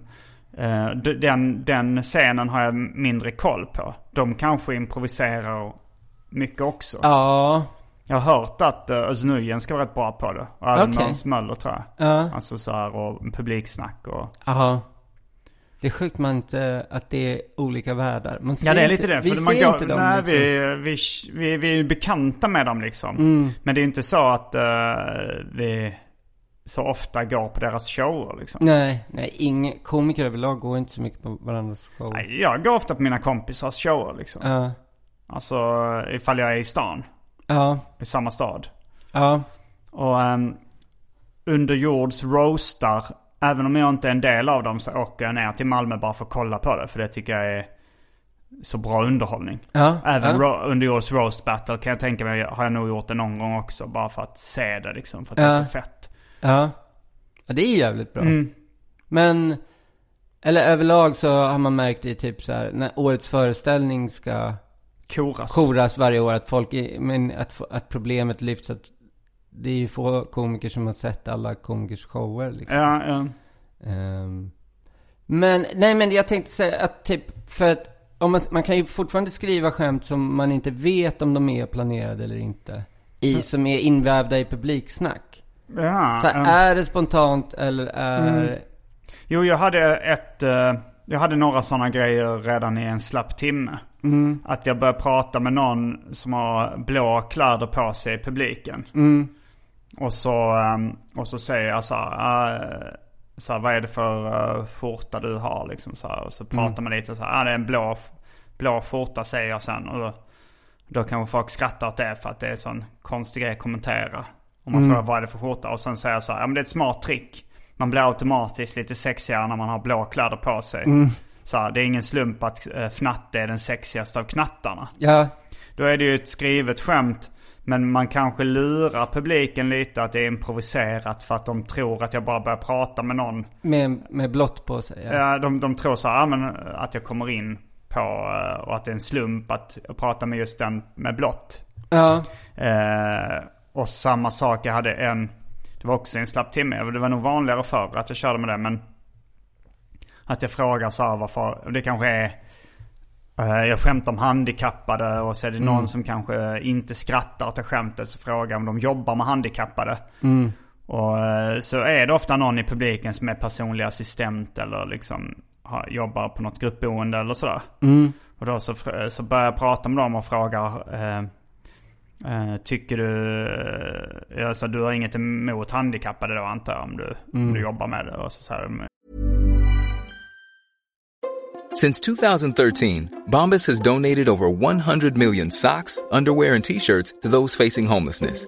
Eh, d- den, den scenen har jag mindre koll på. De kanske improviserar mycket också. ja. Jag har hört att uh, Özz Nujen ska vara rätt bra på det. Och även Okej. Måns Möller tror jag. Ja. Alltså så här och publiksnack och... Jaha. Det är sjukt man inte, att det är olika världar. Man ser Ja det är inte, lite det. Vi För ser man går, inte dem nej, liksom. vi, vi, vi, vi är ju bekanta med dem liksom. Mm. Men det är inte så att eh, vi så ofta går på deras shower liksom. Nej, nej, ingen, komiker överlag går inte så mycket på varandras show. Nej, jag går ofta på mina kompisars shower liksom. Ja, Alltså ifall jag är i stan. Ja, I samma stad. ja, Och um, underjords roastar. Även om jag inte är en del av dem så åker jag ner till Malmö bara för att kolla på det. För det tycker jag är så bra underhållning. ja. Även ja. ro- underjords roast battle kan jag tänka mig har jag nog gjort det någon gång också. Bara för att se det liksom. För att det är Ja. så fett. Ja. ja, det är jävligt bra. Mm. Men, eller överlag så har man märkt i typ så här, när årets föreställning ska Koras. koras varje år, att folk, men att, att problemet lyfts att det är ju få komiker som har sett alla komikers shower liksom. Ja, ja. Ehm, men, nej men jag tänkte säga att typ, för att om man, man kan ju fortfarande skriva skämt som man inte vet om de är planerade eller inte. I, som är invävda i publiksnack. ja, Så ja. är det spontant eller är... Jo, jag hade ett... eh, jag hade några sådana grejer redan i en slapp timme. Att jag började prata med någon som har blå kläder på sig i publiken. Och, så, ehm, och så säger jag så här, eh, så här vad är det för uh, skjorta du har liksom så här. Och så pratar man lite så här, ah, det är en blå, blå skjorta säger jag sen. Och då, då kanske folk skrattar åt det för att det är en sån konstig grej att kommentera. Om man frågar vad är det för skjorta och sen säger jag så här, ja men det är ett smart trick. Man blir automatiskt lite sexigare när man har blå kläder på sig. Så här, det är ingen slump att uh, fnatte är den sexigaste av knattarna. Ja, Då är det ju ett skrivet skämt. Men man kanske lurar publiken lite att det är improviserat för att de tror att jag bara börjar prata med någon. med, med blått på sig. Ja. Ja, de, de tror så här, ja, men, att jag kommer in på eh, och att det är en slump att jag pratar med just den med blått. ja. Eh, och samma sak, jag hade en, det var också en slapp timme, det var nog vanligare förr att jag körde med det men att jag frågar så här varför, det kanske är eh, jag skämtar om handikappade och så är det någon som kanske inte skrattar åt det skämtet så frågar om de jobbar med handikappade. Och eh, så är det ofta någon i publiken som är personlig assistent eller liksom har, jobbar på något gruppboende eller sådär. Och då så, så börjar jag prata med dem och frågar eh, Tycker du, eh, alltså du har inget emot handikappade då antar jag om du, om du jobbar med det? Och så säger de, Since 2013, Bombas has donated over 100 million socks, underwear, and t shirts to those facing homelessness.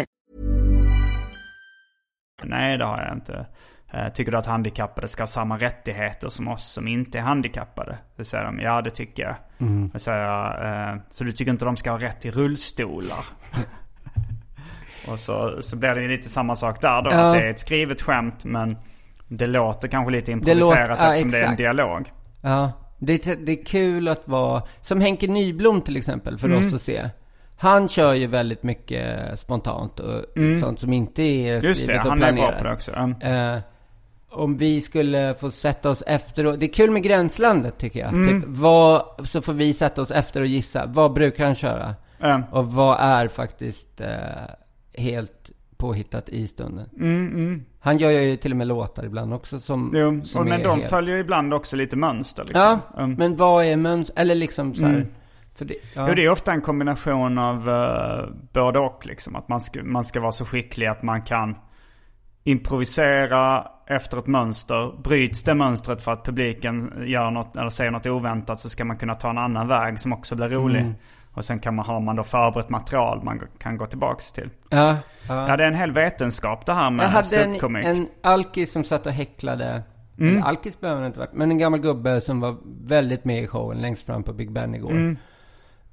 Nej, det har jag inte. Eh, Tycker du att handikappade ska ha samma rättigheter som oss som inte är handikappade? Då säger de, ja det tycker jag. Då säger jag, eh, så du tycker inte de ska ha rätt till rullstolar? Och så, så blir det ju lite samma sak där då. Ja. Att det är ett skrivet skämt men det låter kanske lite improviserat låter- ja, eftersom det är en exakt. dialog. Ja, det är, det är kul att vara, som Henke Nyblom till exempel, för Mm. oss att se. Han kör ju väldigt mycket spontant och sånt som inte är Mm. Just det, skrivet och han är bra planerat. på det också. Mm. Eh, om vi skulle få sätta oss efter och, Det är kul med Gränslandet tycker jag. Mm. Typ, vad, så får vi sätta oss efter och gissa. Vad brukar han köra? Mm. Och vad är faktiskt eh, helt påhittat i stunden? Han gör ju till och med låtar ibland också som, Jo, som och, men de helt- följer ibland också lite mönster liksom. Ja, Mm. men vad är mönster? Eller liksom så här, Mm. För det, ja. Jo, det är ofta en kombination av uh, både och liksom. Att man ska, man ska vara så skicklig att man kan improvisera efter ett mönster. Bryts det mönstret för att publiken gör något eller säger något oväntat så ska man kunna ta en annan väg som också blir rolig. Mm. Och sen kan man, har man då förberett material man kan gå tillbaks till. Ja, ja. Ja, det är en hel vetenskap det här Jag med hade en, ståuppkomik. en alkis som satt och häcklade. Mm. Alkis behöver inte varit. Men en gammal gubbe som var väldigt med i showen längst fram på Big Ben igår. Mm.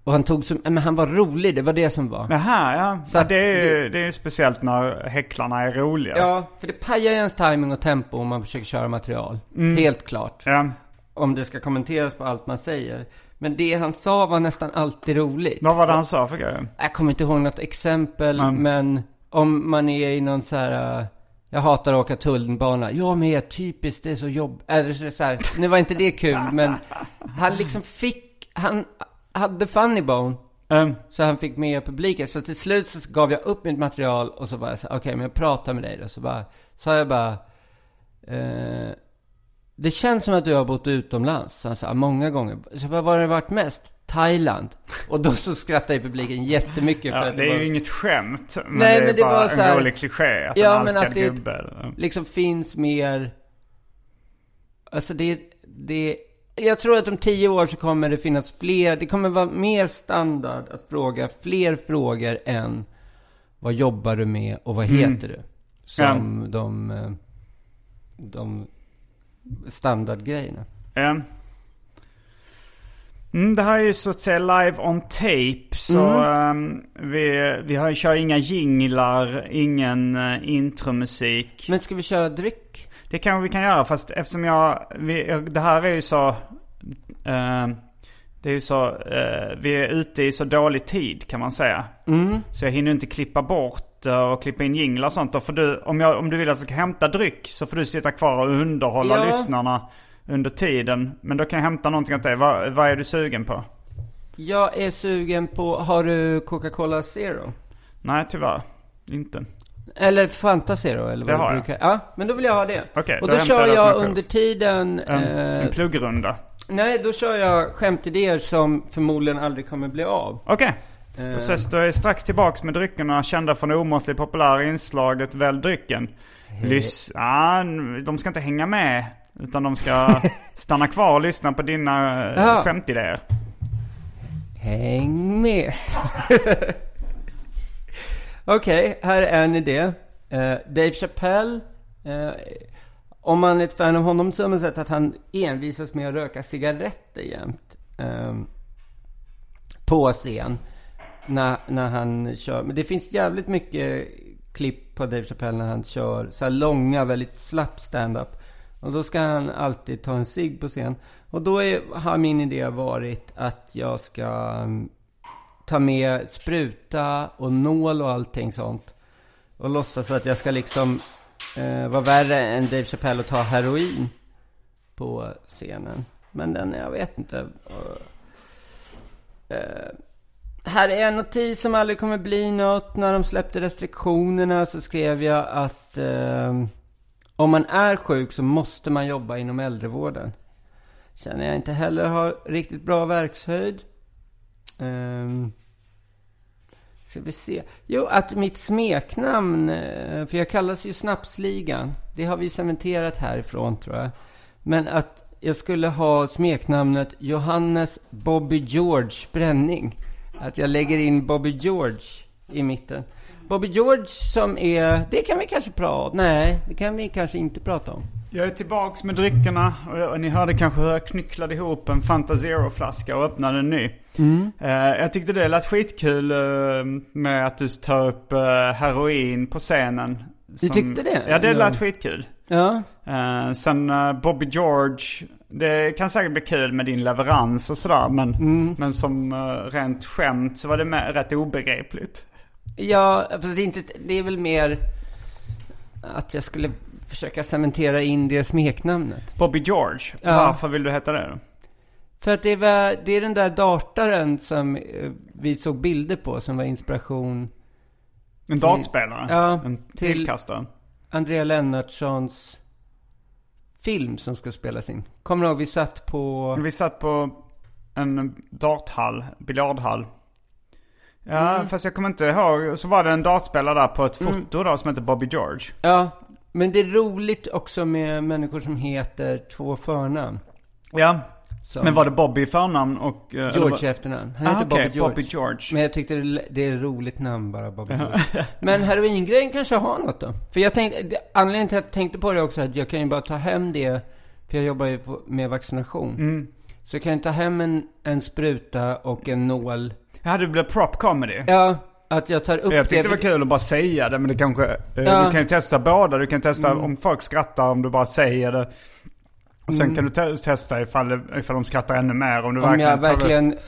Och han tog som, men han var rolig, det var det som var. Jaha, ja. Så ja det, är ju, det- det är ju speciellt när häcklarna är roliga. Ja, för det pajar ju ens timing och tempo om man försöker köra material. Mm. Helt klart. Ja. Om det ska kommenteras på allt man säger. Men det han sa var nästan alltid roligt. Vad var det han sa för grejer? Jag kommer inte ihåg något exempel, Mm. men om man är i någon så här... äh, Jag hatar att åka tunnelbana. Jag med, typiskt, det är så jobb... Eller så här, nu var inte det kul, men han liksom fick... Han hade funny bone. Um, Så han fick med publiken. Så till slut så gav jag upp mitt material och så var jag så okej, men jag pratar med dig då. Så bara, sa jag bara, eh, det känns som att du har bott utomlands. Så han sa, många gånger. Så jag bara, var har det varit mest? Thailand. Och då så skrattade publiken jättemycket för ja, att det är var, ju inget skämt. Men Nej, det är men det bara var så här- en rolig kliché. Att Ja, en men att det är gubbe. liksom finns mer... Alltså det, det... Jag tror att om tio år så kommer det finnas fler, det kommer vara mer standard att fråga fler frågor än vad jobbar du med och vad heter du? Som de, eh, de standardgrejerna. Ja. Mm, det här är ju så att säga live on tape. Så Mm. ehm, vi, vi har, kör inga jinglar, ingen uh, intromusik. Men ska vi köra dryck? Det kanske vi kan göra fast eftersom jag, vi, det här är ju så, ehm, det är ju så, eh, vi är ute i så dålig tid kan man säga. Mm. Så jag hinner inte klippa bort eh, och klippa in jinglar och sånt. Då får du, om, jag, om du vill att jag ska hämta dryck så får du sitta kvar och underhålla Ja. lyssnarna under tiden. Men då kan jag hämta någonting åt dig. Vad, vad är du sugen på? Jag är sugen på, har du Coca-Cola Zero? Nej tyvärr, inte. Eller Fanta Zero eller Det vad har du jag. brukar... Ja, men då vill jag ha det. Okej, och då då, kör jag under tiden... En, eh, en pluggrunda. Nej, då kör jag skämtidéer som förmodligen aldrig kommer bli av. Okej. Eh, Då ses då är jag strax tillbaks med dryckerna kända från det omåttligt populära inslaget Välj drycken. Lys... Ah, de ska inte hänga med. Utan de ska stanna kvar och lyssna på dina uh, Jaha. skämtidéer. Häng med. Okej, här är en idé. Uh, Dave Chappelle. Uh, om man är ett fan av honom så har man sett att han envisas med att röka cigaretter jämt. ehm, på scen. När, när han kör. Men det finns jävligt mycket klipp på Dave Chappelle när han kör så här långa, väldigt slapp stand-up. Och då ska han alltid ta en cigg på scen. Och då är, har min idé varit att jag ska um, ta med spruta och nål och allting sånt. Och låtsas att jag ska liksom eh, vara värre än Dave Chappelle och ta heroin på scenen. Men den, jag vet inte. Uh, här är en notis som aldrig kommer bli något. När de släppte restriktionerna så skrev jag att uh, om man är sjuk så måste man jobba inom äldrevården. Känner jag inte heller har riktigt bra verkshöjd. Um, ska vi se. Jo, att mitt smeknamn, eh, för jag kallas ju Snapsligan. Det har vi cementerat härifrån tror jag. Men att jag skulle ha smeknamnet Johannes Bobby George Bränning. Att jag lägger in Bobby George i mitten. Bobby George som är, det kan vi kanske prata om. Nej, det kan vi kanske inte prata om. Jag är tillbaks med dryckerna och, och ni hörde kanske hur jag knycklade ihop en Fanta Zero-flaska och öppnade en ny. Eh, jag tyckte det lät skitkul eh, med att du tar upp eh, heroin på scenen. Du tyckte det? Ja, det Ja. lät skitkul. Ja, sen Bobby George, det kan säkert bli kul med din leverans och sådär. Men, men som uh, rent skämt så var det med, rätt obegripligt. ja fast det är, inte, det är väl mer att jag skulle försöka cementera in det smeknamnet. Bobby George, Ja. varför vill du heta det då? För att det, var, det är den där dartaren som eh, vi såg bilder på som var inspiration. En dartspelare? Ja, en till- pilkastare? Andrea Lennartssons film som ska spelas in. Kommer du ihåg, vi satt på... Vi satt på en darthall, biljardhall. Ja, Mm. fast jag kommer inte ihåg. Så var det en dartspelare där på ett foto då som heter Bobby George. Ja, men det är roligt också med människor som heter två förnamn. Ja, Som men var det Bobby i förnamn och... eller George i efternamn. Han Ah, heter okej, Bobby George. Bobby George. Men jag tyckte det, det är ett roligt namn bara, Bobby George. Men heroingrejen kanske har något då? För jag tänkte, anledningen till att jag tänkte på det också, att jag kan ju bara ta hem det, för jag jobbar ju på, med vaccination. Mm. Så jag kan ju ta hem en, en spruta och en nål. Ja, det blev prop comedy. Ja, att jag tar upp Jag tyckte det var kul att bara säga det, men det kanske... eh, Ja. Du kan ju testa båda. Du kan testa Mm. om folk skrattar, om du bara säger det. Och sen kan du te- testa ifall, det- ifall de skrattar ännu mer. Om du Om jag tar det- verkligen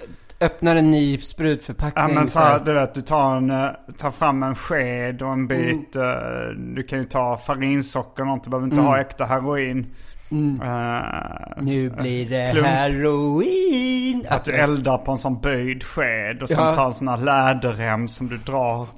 öppnar en ny sprutförpackning. Ja men så här. du vet, du tar, en, eh, tar fram en sked och en bit. Mm. Du kan ju ta farinsocker och något. Du behöver inte ha äkta heroin. Mm. Eh, Nu blir det klump. heroin. Att du eldar på en sån böjd sked och sen Ja. tar en sån här läderrem som du drar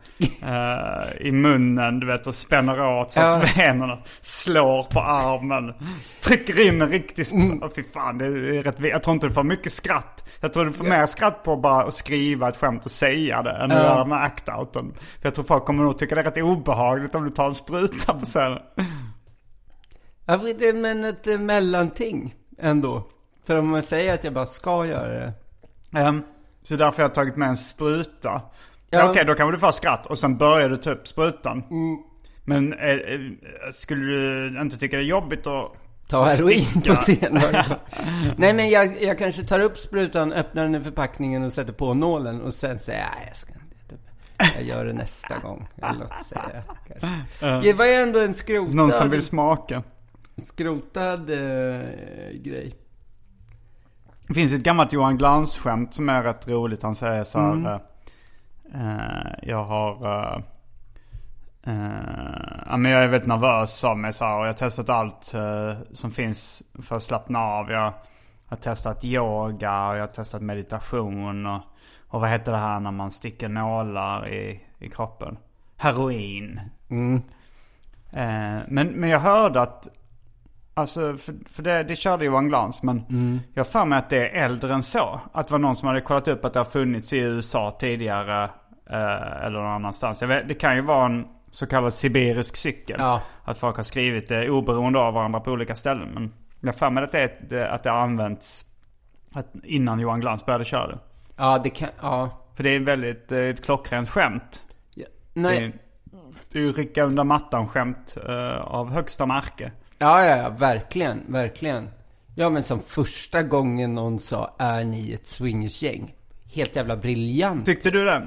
eh, i munnen. Du vet och spänner åt så Ja. att benen slår på armen. Trycker in en riktig Mm. sp- Fy fan, det är rätt Jag tror inte du får mycket skratt. Jag tror du får mer skratt på bara att skriva ett skämt och säga det än att Ja. göra med act-outen. För jag tror folk kommer nog tycka det är rätt obehagligt om du tar en spruta på scenen. Ja, men ett eh, mellanting ändå. För om man säger att jag bara ska göra det. Um, så därför har jag tagit med en spruta. Ja. Okej, då kan du få skratt och sen börjar du ta upp sprutan. Mm. Men eh, eh, skulle du inte tycka det är jobbigt att Ta heroin på scen. Nej men jag, jag kanske tar upp sprutan, öppnar den i förpackningen och sätter på nålen och sen säger jag, "Nej, jag ska inte. Jag gör det nästa gång. Eller kanske. Det var ju ändå en skrotad, Någon som vill smaka. Skrotad eh, grej. Det finns ett gammalt Johan Glans-skämt som är rätt roligt. Han säger så här. Mm. eh, jag har... eh, eh, ja, men jag är väldigt nervös av mig så här, och jag har testat allt eh, som finns för att slappna av. Jag har testat yoga och jag har testat meditation och, och vad heter det här när man sticker nålar i, i kroppen? Heroin. Mm. Eh, men, men jag hörde att, alltså för, för det, det körde Johan Glans, men jag har för mig att det är äldre än så. Att det var någon som hade kollat upp att det har funnits i USA tidigare eh, eller någon annanstans. Jag vet, det kan ju vara en så kallad sibirisk cykel. Ja. Att folk har skrivit det oberoende av varandra på olika ställen. Men jag för mig att det, att det har använts att innan Johan Glans började köra det. Ja, det kan, ja. För det är väldigt, ett klockrent skämt. ja. Nej, det är ju rycka under mattan skämt eh, av högsta märke. Ja, ja, ja, verkligen, verkligen. Ja, men som första gången någon sa, är ni ett swingersgäng? Helt jävla briljant. Tyckte du det?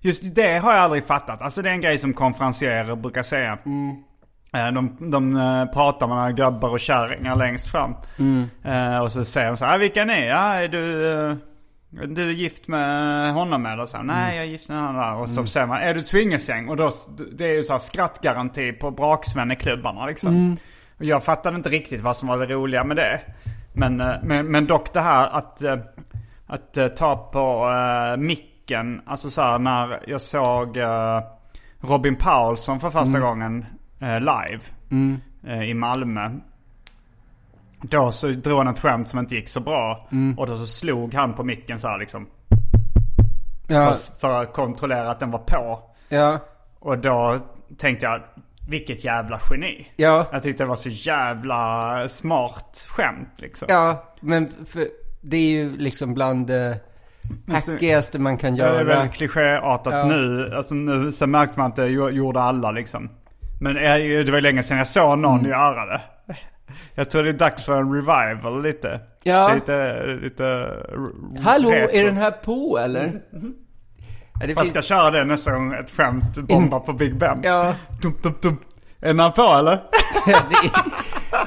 Just det har jag aldrig fattat. Alltså det är en grej som konferencierer brukar säga. Eh, De, de eh, pratar med några grabbar och kärringar längst fram. Eh, Och så säger de så här, "Ah, vilka ni? Ja, är du, du är gift med honom eller så? Nej, jag är gift med honom. Och så säger man, är du swingersgäng? Och då, det är ju så här skrattgaranti på braksvänneklubbarna liksom. Och jag fattade inte riktigt vad som var det roliga med det. Men, eh, men, men dock det här att, eh, att eh, ta på eh, micken. Alltså så här när jag såg eh, Robin Paulsson för första gången eh, live eh, i Malmö. Då så drog han ett skämt som inte gick så bra. Och då så slog han på micken så här liksom. Ja, För, för att kontrollera att den var på. ja, Och då tänkte jag, vilket jävla geni. ja, Jag tyckte det var så jävla smart skämt liksom. ja, men för, det är ju liksom bland det hackigaste man kan Det är göra. väldigt klichéartat Ja. nu. Alltså nu så märkte man att det gjo- gjorde alla liksom. Men det var länge sedan jag såg någon Mm. göra det. Jag tror det är dags för en revival lite. Ja. Lite, lite Hallå, retro. är den här på eller? Ja, det finns- ska köra det nästa gång ett skämt bombar på Big Ben. Ja. Dum, dum, dum. Är den på eller?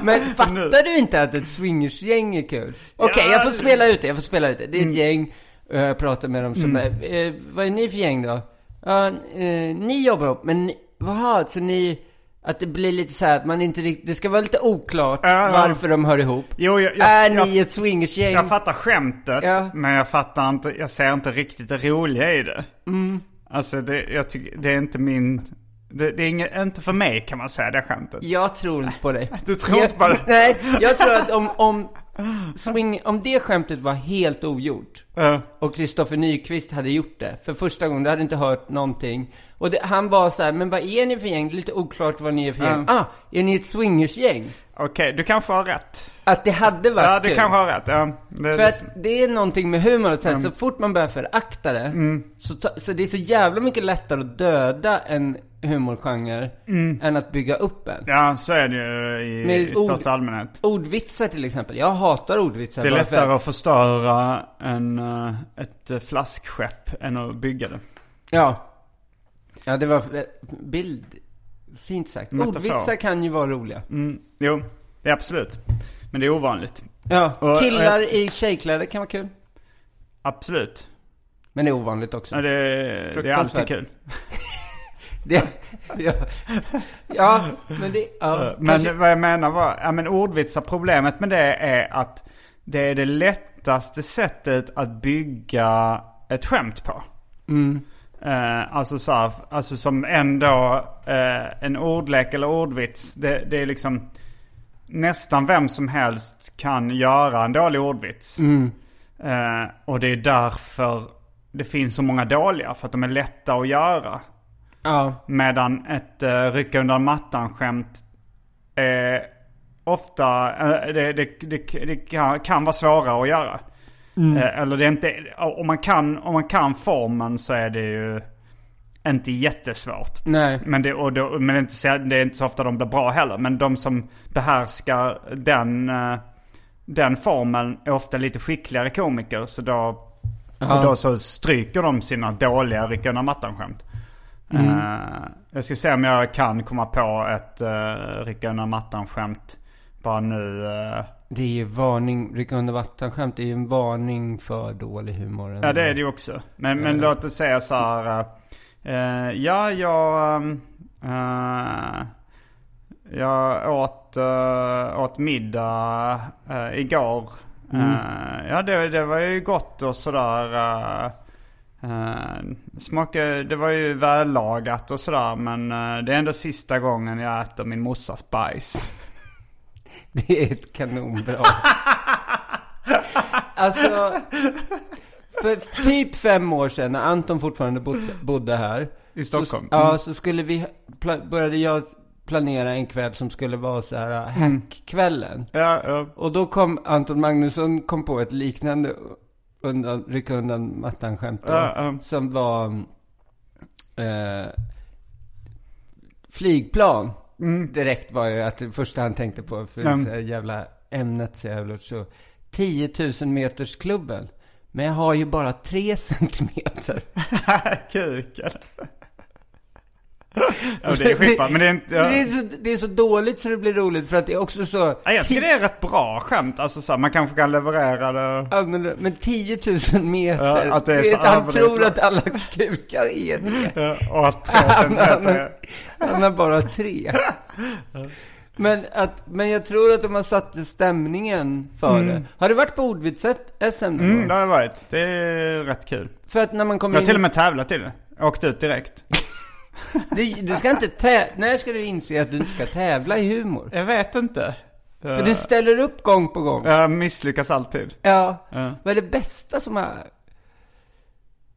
Men fattar du inte att ett swingersgäng är kul? Okej, Ja. jag får spela ut det, jag får spela ut det. Det är ett Mm. gäng, och jag pratar med dem som är, eh, vad är ni för gäng då? Ja, eh, ni jobbar ihop, men ni, vad så ni, att det blir lite så här att man inte riktigt, det ska vara lite oklart Ja, varför de hör ihop. Jo, jag, jag, är jag, ni ett swingersgäng? jag fattar skämtet. Ja. Men jag fattar inte, jag ser inte riktigt det roliga i det. Alltså det, jag tycker, det är inte min, det, det är inget, inte för mig kan man säga det skämtet. Jag tror inte på dig. Du tror inte på det? Nej, jag tror att om, om, swing, om det skämtet var helt ogjort Ja. och Kristoffer Nyqvist hade gjort det för första gången, du hade inte hört någonting. Och det, han var så här, men vad är ni för gäng? Det är lite oklart vad ni är för gäng. Ah, är ni ett swingersgäng? Okej, du kanske har rätt. Att det hade varit Ja, du kul. kanske har rätt. Ja, det, För det, att det är någonting med humor, att så, Mm. här, så fort man börjar förakta det, så, ta, så det är så jävla mycket lättare att döda en humorgenre än att bygga upp en. Mm. ja, så är det ju i, Med i ord- största allmänhet. Ordvitsar till exempel. Jag hatar ordvitsar. Det är för- lättare att förstöra en, eh, ett eh, flaskskepp än att bygga det. Ja. Ja, det var eh, bild. Fint sagt. Metafor. Ordvitsar kan ju vara roliga. Mm, jo, det är absolut. Men det är ovanligt. Ja, Och- killar i tjejkläder kan vara kul. Absolut. Men det är ovanligt också. Ja, det, det är alltid kul. Det, ja, ja, men det... Ja, Men kanske, vad jag menar var, ja men ordvitsar, problemet med det är att det är det lättaste sättet att bygga ett skämt på. Eh, alltså så här, alltså som ändå eh, en ordlek eller ordvits, det, det är liksom nästan vem som helst kan göra en dålig ordvits. Eh, och det är därför det finns så många dåliga, för att de är lätta att göra. Ja, Medan ett uh, rycka undan mattan-skämt är ofta, eh, det, det, det, det kan, vara svårare att göra. Eh, eller det är inte, om man, kan, om man kan formen så är det ju inte jättesvårt. nej. Men, det, och då, men det, är inte det är inte så ofta de blir bra heller. Men de som behärskar den, eh, den formen är ofta lite skickligare komiker. Så då, Ja. då så stryker de sina dåliga rycka undan mattan-skämt. Eh, jag ska se om jag kan komma på ett uh, rycka undan mattan-skämt. Bara nu. eh. Det är ju varning, rycka under vattan-skämt är ju en varning för dålig humor. ja det är det ju också. Men, men låt oss säga så här. eh, ja, jag... eh, jag åt, uh, åt middag uh, igår. Eh, ja, det, det var ju gott och sådär. Uh, uh, smakade, det var ju vällagat och sådär. Men eh, det är ändå sista gången jag äter min morsas bajs. Det är ett kanonbra. alltså, för typ fem år sedan när Anton fortfarande bodde, bodde här. I Stockholm. Så, ja, så skulle vi, började jag planera en kväll som skulle vara så här hackkvällen. Ja, ja. Och då kom Anton Magnusson kom på ett liknande undan, rycka undan mattan-skämt Ja, ja. Som var eh, flygplan. direkt var ju att det första han tänkte på, för Mm. så jävla ämnet så jävla så. 10 000 meters klubben. Men jag har ju bara 3 centimeter. Kuken. Ja, det är skitbra. Men det är inte... Ja. det, är så, det är så dåligt så det blir roligt för att det är också så... Ja, jag tycker det är rätt bra skämt. Alltså så här, man kanske kan leverera det. Ja, men, men 10 000 meter. Ja, att det är så Vet, han tror att alla kukar är det. Ja, och att tre centimeter han har bara tre. Men, att, men jag tror att de har satt stämningen för det. Har du varit på ordvits-SM Mm, det har jag varit. Det är rätt kul. För att när man kommer Jag har in... till och med tävlat i det. Åkt ut direkt. Du, du ska inte tä... När ska du inse att du inte ska tävla i humor? Jag vet inte. För du ställer upp gång på gång. Jag misslyckas alltid. Ja. Ja. Vad är det bästa som har...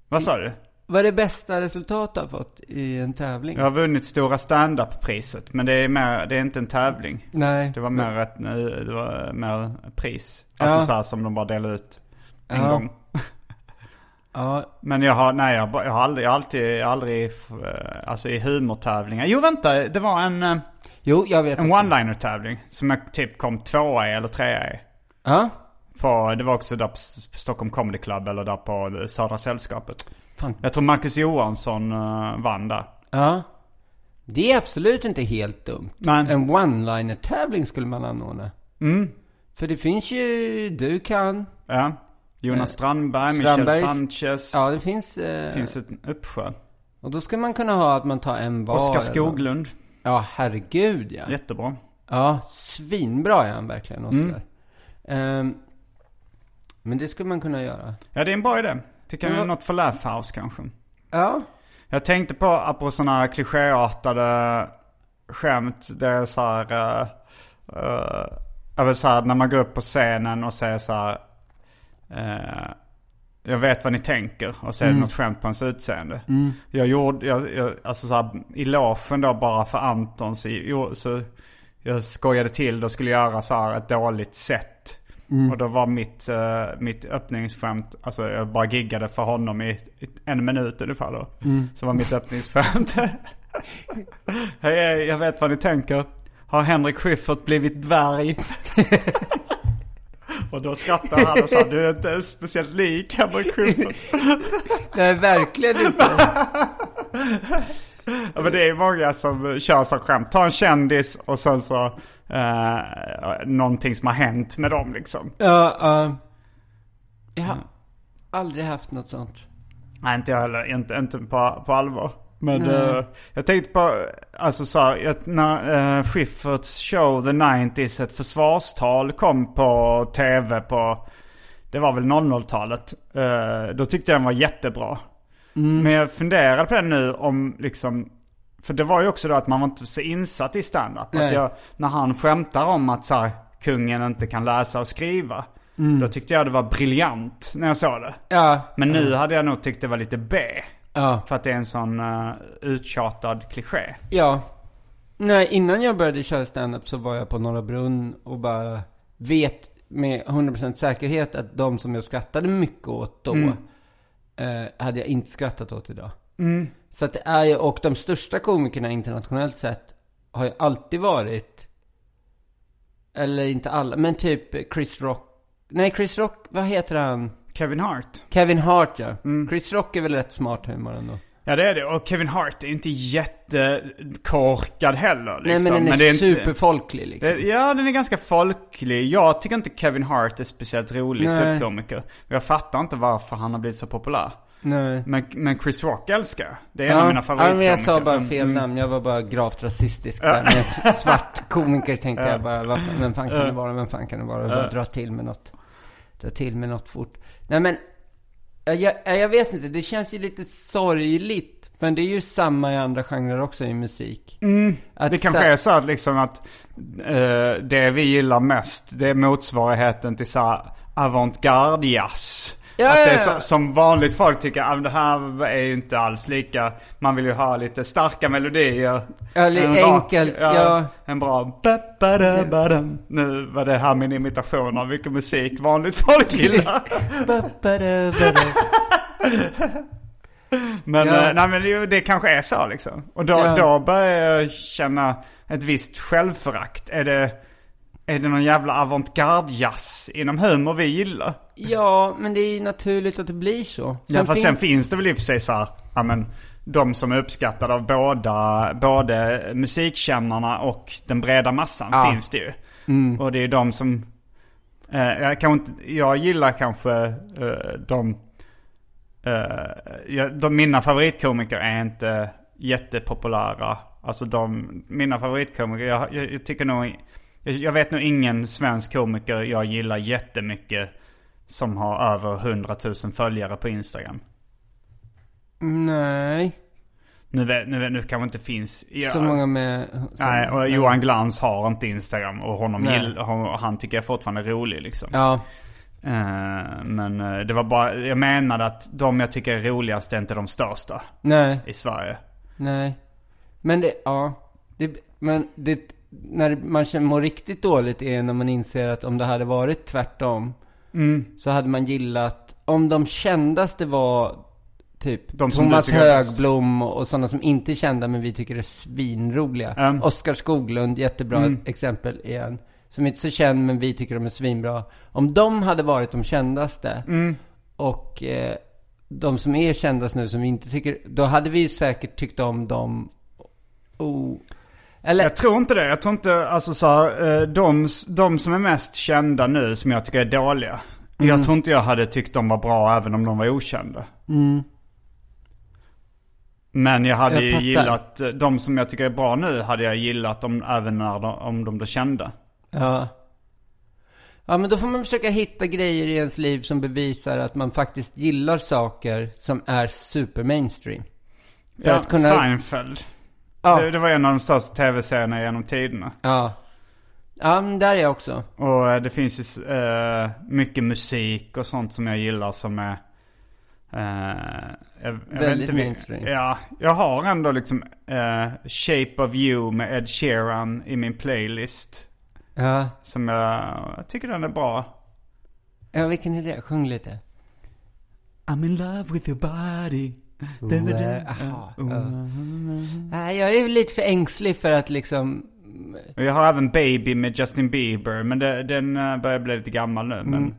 Vad sa du? Vad är det bästa resultat du har fått i en tävling? Jag har vunnit stora stand-up-priset. Men det är, mer, det är inte en tävling. Nej. Det var mer ett det var mer pris. Alltså Ja. så här som de bara delar ut en Ja. gång. Ja. Men jag har, nej jag, jag har aldrig, jag har alltid, aldrig, eh, alltså i humortävlingar. Jo vänta, det var en, eh, Jo, jag vet. en one-liner tävling. Som jag typ kom tvåa i eller trea i. Ja. På, det var också där på Stockholm Comedy Club eller där på Södra Sällskapet. Fan. Jag tror Marcus Johansson uh, vann där. Ja. Det är absolut inte helt dumt. Men, En one-liner-tävling skulle man anordna. mm, För det finns ju, du kan. ja. Jonas Eh, Strandberg, Strandbergs- Michel Sanchez. Ja, det finns. Eh, finns ett uppsjö. Och då ska man kunna ha att man tar en var. Oskar Skoglund. Ja, herregud ja. Jättebra. Ja, svinbra är han verkligen, Oskar. Mm. Ehm, men det skulle man kunna göra. Ja, det är en bra idé. Tycker jag Ja. är något för Laugh House kanske. Ja. Jag tänkte på, apropå sådana här klichéartade skämt. Det är så här, uh, uh, så här, när man går upp på scenen och säger så här. Eh, jag vet vad ni tänker och så är det något skämt på ens utseende. Jag gjorde, jag, jag, alltså så här, i logen då bara för Anton så, så jag skojade till och skulle göra så här ett dåligt sätt. Och då var mitt, uh, mitt öppningsskämt, alltså jag bara giggade för honom i, i en minut ungefär då. Så var mitt öppningsskämt. Hej, hej, jag vet vad ni tänker. Har Henrik Schyffert blivit dvärg? och då skrattade han och sa, du är inte speciellt lik Henrik Schyffert. Nej, verkligen inte. Ja, men det är många som kör så skämt. Ta en kändis och sen så eh, någonting som har hänt med dem liksom. Ja, ja. jag har aldrig haft något sånt. Nej, inte jag heller. Inte, inte på, på allvar. Men eh, jag tänkte på, alltså så här, att när uh, Schifferts show The 90s, ett försvarstal kom på tv på, det var väl 00-talet. Eh, då tyckte jag den var jättebra. Men jag funderade på det nu om liksom, för det var ju också då att man var inte så insatt i stand-up. Att jag, när han skämtar om att så här, kungen inte kan läsa och skriva. Då tyckte jag det var briljant när jag såg det. Ja, Men nu hade jag nog tyckt det var lite B. ja, För att det är en sån uh, uttjatad kliché. ja. Nej, innan jag började köra stand-up så var jag på Norra Brunn och bara vet med 100% säkerhet att de som jag skrattade mycket åt då eh, hade jag inte skrattat åt idag. Så att det är ju, och de största komikerna internationellt sett har ju alltid varit, eller inte alla, men typ Chris Rock. Nej, Chris Rock, vad heter han? Kevin Hart. Kevin Hart ja. Chris Rock är väl rätt smart humor ändå. Ja det är det. Och Kevin Hart är ju inte jättekorkad heller. Liksom. Nej men den är, det inte- superfolklig liksom. det, Ja den är ganska folklig. Jag tycker inte Kevin Hart är speciellt rolig ståuppkomiker. Jag fattar inte varför han har blivit så populär. Nej. Men, men Chris Rock älskar jag. Det är en av mina ja, favoritkomiker. men jag sa bara Mm. fel namn. Jag var bara gravt rasistisk där. Med svart komiker tänkte jag bara, vem fan kan det vara? Vem fan kan det vara? Och bara dra till med något. Dra till med något fort. Nej men, jag, jag, vet inte. Det känns ju lite sorgligt. Men det är ju samma i andra genrer också i musik. Att Det kanske så- är så att liksom att eh, det vi gillar mest, det är motsvarigheten till så här avantgarde-jazz. Ja, att det är så, som vanligt folk tycker, att det här är ju inte alls lika, man vill ju ha lite starka melodier. Ja, En rak- enkelt, ja. En bra. Nu var det här min imitation av vilken musik vanligt folk gillar. Men, Ja. eh, nej, men det, det kanske är så liksom. Och då, Ja. då börjar jag känna ett visst självförakt. Är det, är det någon jävla avantgarde-jazz inom humor vi gillar? Ja, men det är ju naturligt att det blir så. Ja, fast finns- sen finns det väl i och för sig så här, ja men de som är uppskattade av båda, både musikkännarna och den breda massan Ja. finns det ju. Och det är de som, eh, jag, kan inte, jag gillar kanske eh, de, eh, de, mina favoritkomiker är inte jättepopulära. Alltså de, mina favoritkomiker, jag, jag, jag tycker nog, jag, vet nog ingen svensk komiker jag gillar jättemycket som har över 100 000 följare på Instagram. Nej, Nu, vet, nu, vet, nu kanske inte finns... Ja, så många med... Som, Nej, och Johan Glans har inte Instagram och honom gill, han, han tycker jag fortfarande är rolig liksom. Ja, Eh, men eh, det var bara, jag menade att de jag tycker är roligast är inte de största nej, i Sverige. nej. Men det, ja. Det, men det, när man mår riktigt dåligt är när man inser att om det hade varit tvärtom. Mm. Så hade man gillat, om de kändaste var typ De som Thomas. Högblom och sådana som inte är kända men vi tycker är svinroliga. Mm. Oskar Skoglund, jättebra exempel igen. Som inte är så känd men vi tycker de är svinbra. Om de hade varit de kändaste Mm. och eh, de som är kändast nu som vi inte tycker, då hade vi säkert tyckt om dem. Oh. Eller, Jag tror inte det. Jag tror inte, alltså så här, eh, de, de som är mest kända nu som jag tycker är dåliga. Mm. Jag tror inte jag hade tyckt de var bra även om de var okända. Men jag hade Jag ju gillat, eh, de som jag tycker är bra nu hade jag gillat dem även när de, om de blev kända. Ja. Ja, men då får man försöka hitta grejer i ens liv som bevisar att man faktiskt gillar saker som är super mainstream. För Ja, att kunna... Seinfeld. Ja. Det, det var en av de största tv-serierna genom tiderna. Ja. Ja, men där är jag också. Och eh, det finns ju eh, mycket musik och sånt som jag gillar som är... eh, jag, jag Väldigt mainstream. Ja, jag har ändå liksom eh, Shape of You med Ed Sheeran i min playlist. Ja. Som jag, jag tycker den är bra. Ja, vilken är det? Sjung lite. I'm in love with your body. Jag är ju lite för ängslig för att liksom... Jag har även Baby med Justin Bieber. Men det, den eh, börjar bli lite gammal nu. Men,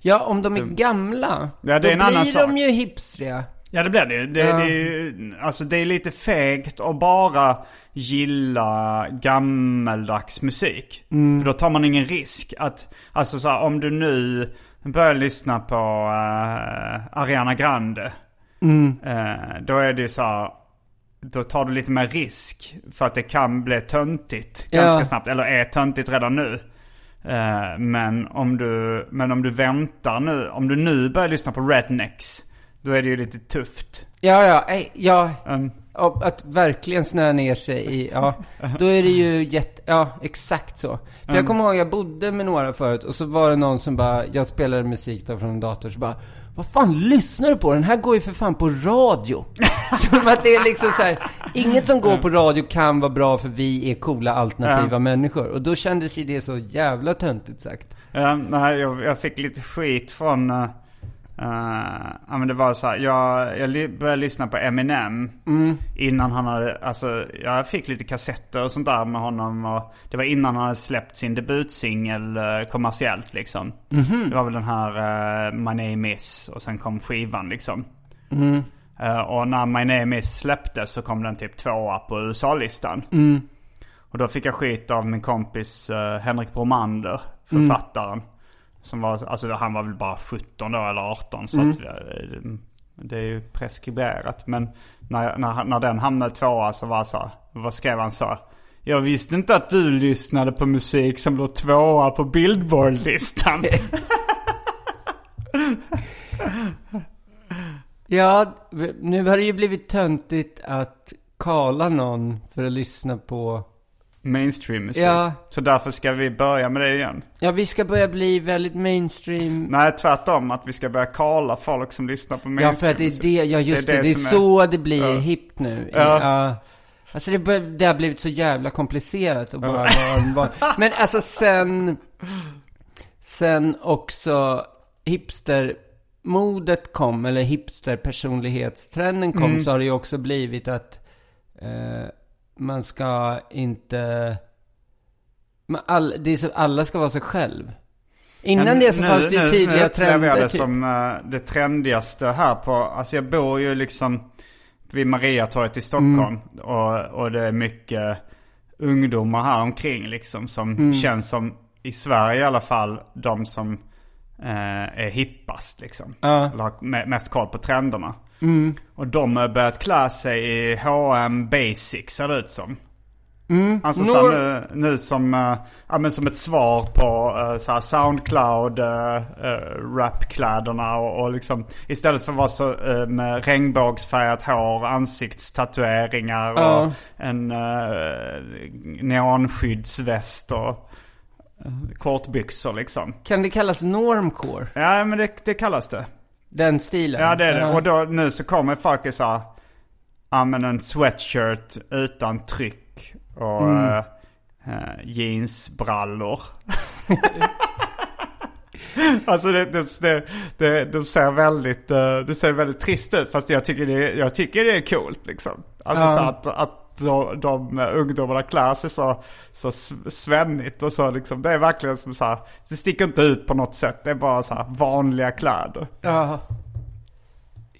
Ja, om de är gamla, Ja, det är en då annan blir sak. de ju hipstriga. Ja det blir det ju. Det, Ja. det, är ju- alltså det är lite fegt att bara gilla gammeldags musik. För då tar man ingen risk. Att, alltså så här, om du nu börjar lyssna på eh, Ariana Grande. Eh, då är det ju så här, då tar du lite mer risk. För att det kan bli töntigt Ja. ganska snabbt. Eller är töntigt redan nu. Eh, men, om du, men om du väntar nu, om du nu börjar lyssna på Rednecks. Då är det ju lite tufft. Ja, ja, ja. Um, att verkligen snöa ner sig i, ja, då är det ju jätte, ja, exakt så. För jag kommer ihåg, jag bodde med några förut och så var det någon som bara, jag spelade musik då från en dator, så bara, vad fan lyssnar du på? Den här går ju för fan på radio. Som att det är liksom så här, inget som går på radio kan vara bra för vi är coola alternativa människor. Och då kändes ju det så jävla töntigt sagt. ja, nej, jag, jag fick lite skit från... Uh, ja men det var så här, jag, jag började lyssna på Eminem. Innan han hade, alltså jag fick lite kassetter och sånt där med honom. Och det var innan han hade släppt sin debutsingel uh, kommersiellt liksom. Det var väl den här uh, My Name Is och sen kom skivan liksom. Eh, och när My Name Is släpptes så kom den typ tvåa på USA-listan. Och då fick jag skit av min kompis eh, Henrik Bromander, författaren. Som var, alltså han var väl bara 17 då eller 18 så att vi, eh, det är ju preskriberat. Men när, när, när den hamnade tvåa så var så, vad skrev han så? Jag visste inte att du lyssnade på musik som låg tvåa på Billboard-listan. Ja, nu har det ju blivit töntigt att kalla någon för att lyssna på Mainstream-musik. Ja. Så därför ska vi börja med det igen. Ja, vi ska börja bli väldigt mainstream. Nej, tvärtom. Att vi ska börja kalla folk som lyssnar på Ja, mainstream för att det är det, ja just det, det, är som så det blir Ja. hippt nu. Ja. Ja. Alltså det, bör, det har blivit så jävla komplicerat att bara vara, vara. Men alltså sen, sen också hipster modet kom, eller hipsterpersonlighetstrenden kom, Mm. så har det ju också blivit att eh, man ska inte... Man, all, det är så, alla ska vara sig själv. Innan Men det så nu- fanns det ju nu- tydliga nu trender. jag det typ. som eh, det trendigaste här på, alltså jag bor ju liksom vid Mariatorget i Stockholm. Mm. Och, och det är mycket ungdomar här omkring liksom som Mm. känns som, i Sverige i alla fall, de som eh, är hippast liksom. Ja. Eller har me- mest koll på trenderna. Mm. Och de har börjat klä sig i H&M Basic ser det ut som. Mm. Alltså Nor- så nu, nu som, uh, ja, men som ett svar på uh, så Soundcloud uh, uh, rapkläderna och, och liksom istället för att vara så uh, med regnbågsfärgat hår, ansiktstatueringar och en uh, neonskyddsväst och kortbyxor liksom. Kan det kallas normcore? Ja men det, det kallas det. Den stilen? Ja det är det. Och då, nu så kommer folk här, ja men en sweatshirt utan tryck och Mm. eh, eh, jeansbrallor. alltså det, det, det, det, det ser väldigt, eh, det ser väldigt trist ut fast jag tycker det, jag tycker det är coolt liksom. Alltså Ja. så att, att de, de ungdomarna klär sig så, så svennigt och så liksom. Det är verkligen som så här, det sticker inte ut på något sätt. Det är bara så här vanliga kläder. Ja.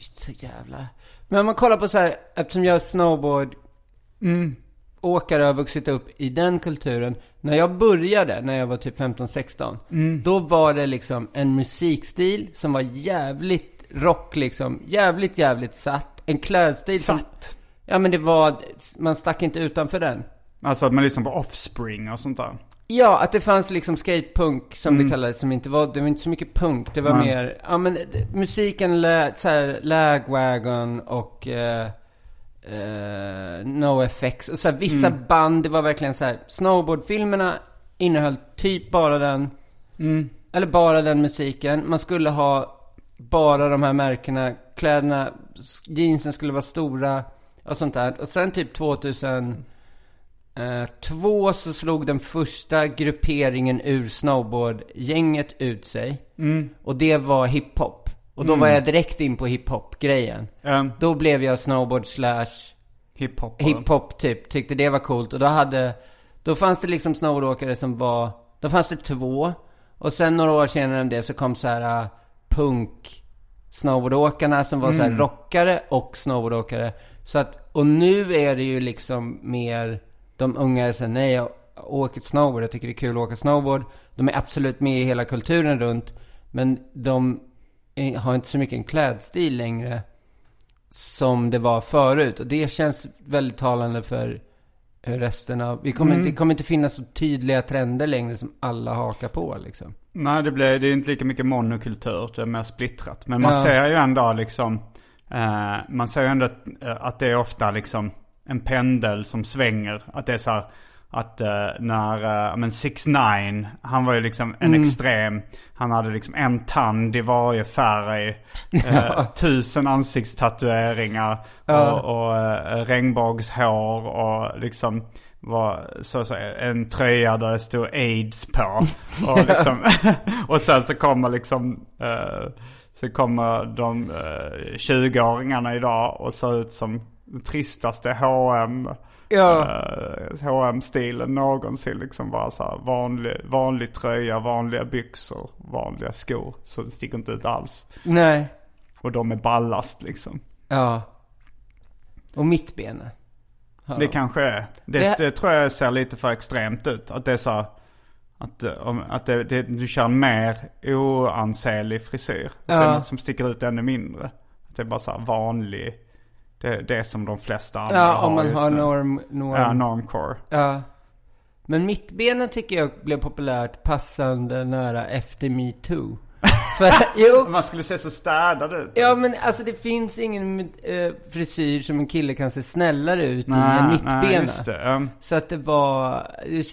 Så jävla... Men om man kollar på så här, eftersom jag är snowboard åkare och har vuxit upp i den kulturen. När jag började, när jag var typ 15-16, då var det liksom en musikstil som var jävligt rock liksom. Jävligt, jävligt satt. En klädstil som... Satt. Ja men det var, man stack inte utanför den. Alltså att man lyssnar på Offspring och sånt där. Ja, att det fanns liksom skatepunk som det kallades, som inte var, det var inte så mycket punk, det var Nej. mer, ja men musiken lät såhär, Lagwagon och eh, eh, NoFX och så här, vissa band, det var verkligen så här. snowboardfilmerna innehöll typ bara den, eller bara den musiken. Man skulle ha bara de här märkena, kläderna, jeansen skulle vara stora och sånt där. Och sen typ 2000 Eh, så slog den första grupperingen ur snowboardgänget ut sig. Och det var hiphop. Och då var jag direkt in på hiphop-grejen. Um, Då blev jag snowboard slash hiphop. hiphop typ. Tyckte det var coolt. Och då hade, då fanns det liksom snowboardåkare som var, då fanns det två. Och sen några år senare än det så kom så här uh, punk snowboardåkarna som var så här rockare och snowboardåkare. Så att, och nu är det ju liksom mer, de unga här, nej jag åker snowboard, jag tycker det är kul att åka snowboard. De är absolut med i hela kulturen runt. Men de har inte så mycket en klädstil längre som det var förut. Och det känns väldigt talande för hur resten av... Vi kommer, Det kommer inte finnas så tydliga trender längre som alla hakar på liksom. Nej, det, blir, det är inte lika mycket monokultur. Det är mer splittrat. Men man Ja. ser ju ändå liksom... Eh, man ser ju ändå att, eh, att det är ofta liksom en pendel som svänger. Att det är så här, att eh, när, uh, men 6 9 han var ju liksom en extrem. Han hade liksom en tand i varje färg. Eh, tusen ansiktstatueringar. Och, och eh, regnbågshår och liksom var så, så, en tröja där det stod aids på. Och, liksom, och sen så kommer liksom eh, så kommer de eh, 20-åringarna idag och ser ut som den tristaste H&M Ja. eh, hm stilen någonsin. Liksom bara så här vanlig, vanlig tröja, vanliga byxor, vanliga skor. Så det sticker inte ut alls. Nej. Och de är ballast liksom. Ja. Och mittbena. Det de. kanske är. Det, Det- det... tror jag ser lite för extremt ut. Att det är så här, att, eh, att det, det, du kör en mer oansenlig frisyr. Att det är Ja. något som sticker ut ännu mindre. Att det är bara så här vanlig. Det, det är som de flesta andra Ja, om man har nu. norm... norm. Ja, normcore. Ja. Men mittbenen tycker jag blev populärt passande nära efter metoo. För, jo. Man skulle se så städad ut. Ja men alltså det finns ingen eh, frisyr som en kille kan se snällare ut i än nej, mittbena. nej. Um, Så att det var,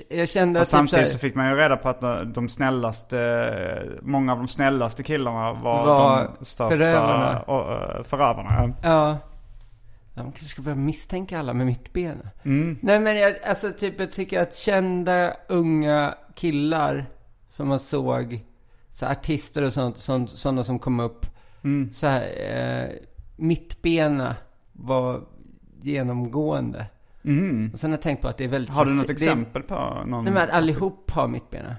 jag- kände och att typ samtidigt så så här, fick man ju reda på att de snällaste, många av de snällaste killarna var, Var de största förövarna. och, eh, förövarna. Ja. Ja, man kanske ska börja misstänka alla med mittbena. Mm. Nej men jag, alltså typ jag tycker att kända unga killar som man såg, så artister och sånt, sånt, sådana som kom upp. Mm. Så här, eh, mittbena var genomgående. Mm. Och sen har jag tänkt på att det är väldigt... Har du något exempel på någon? Nej men att allihop har mittbena.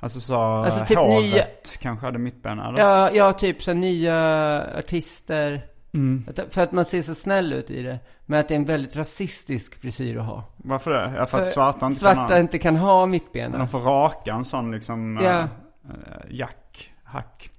Alltså så Alltså, typ hovet nya- kanske hade mittbena eller? Ja, ja, typ så nya artister. Mm. För att man ser så snäll ut i det. Men att det är en väldigt rasistisk frisyr att ha. Varför det? Ja, för att svarta inte svarta kan ha... inte kan ha mittbena. De får raka en sån liksom... Ja. Äh, jack, hack.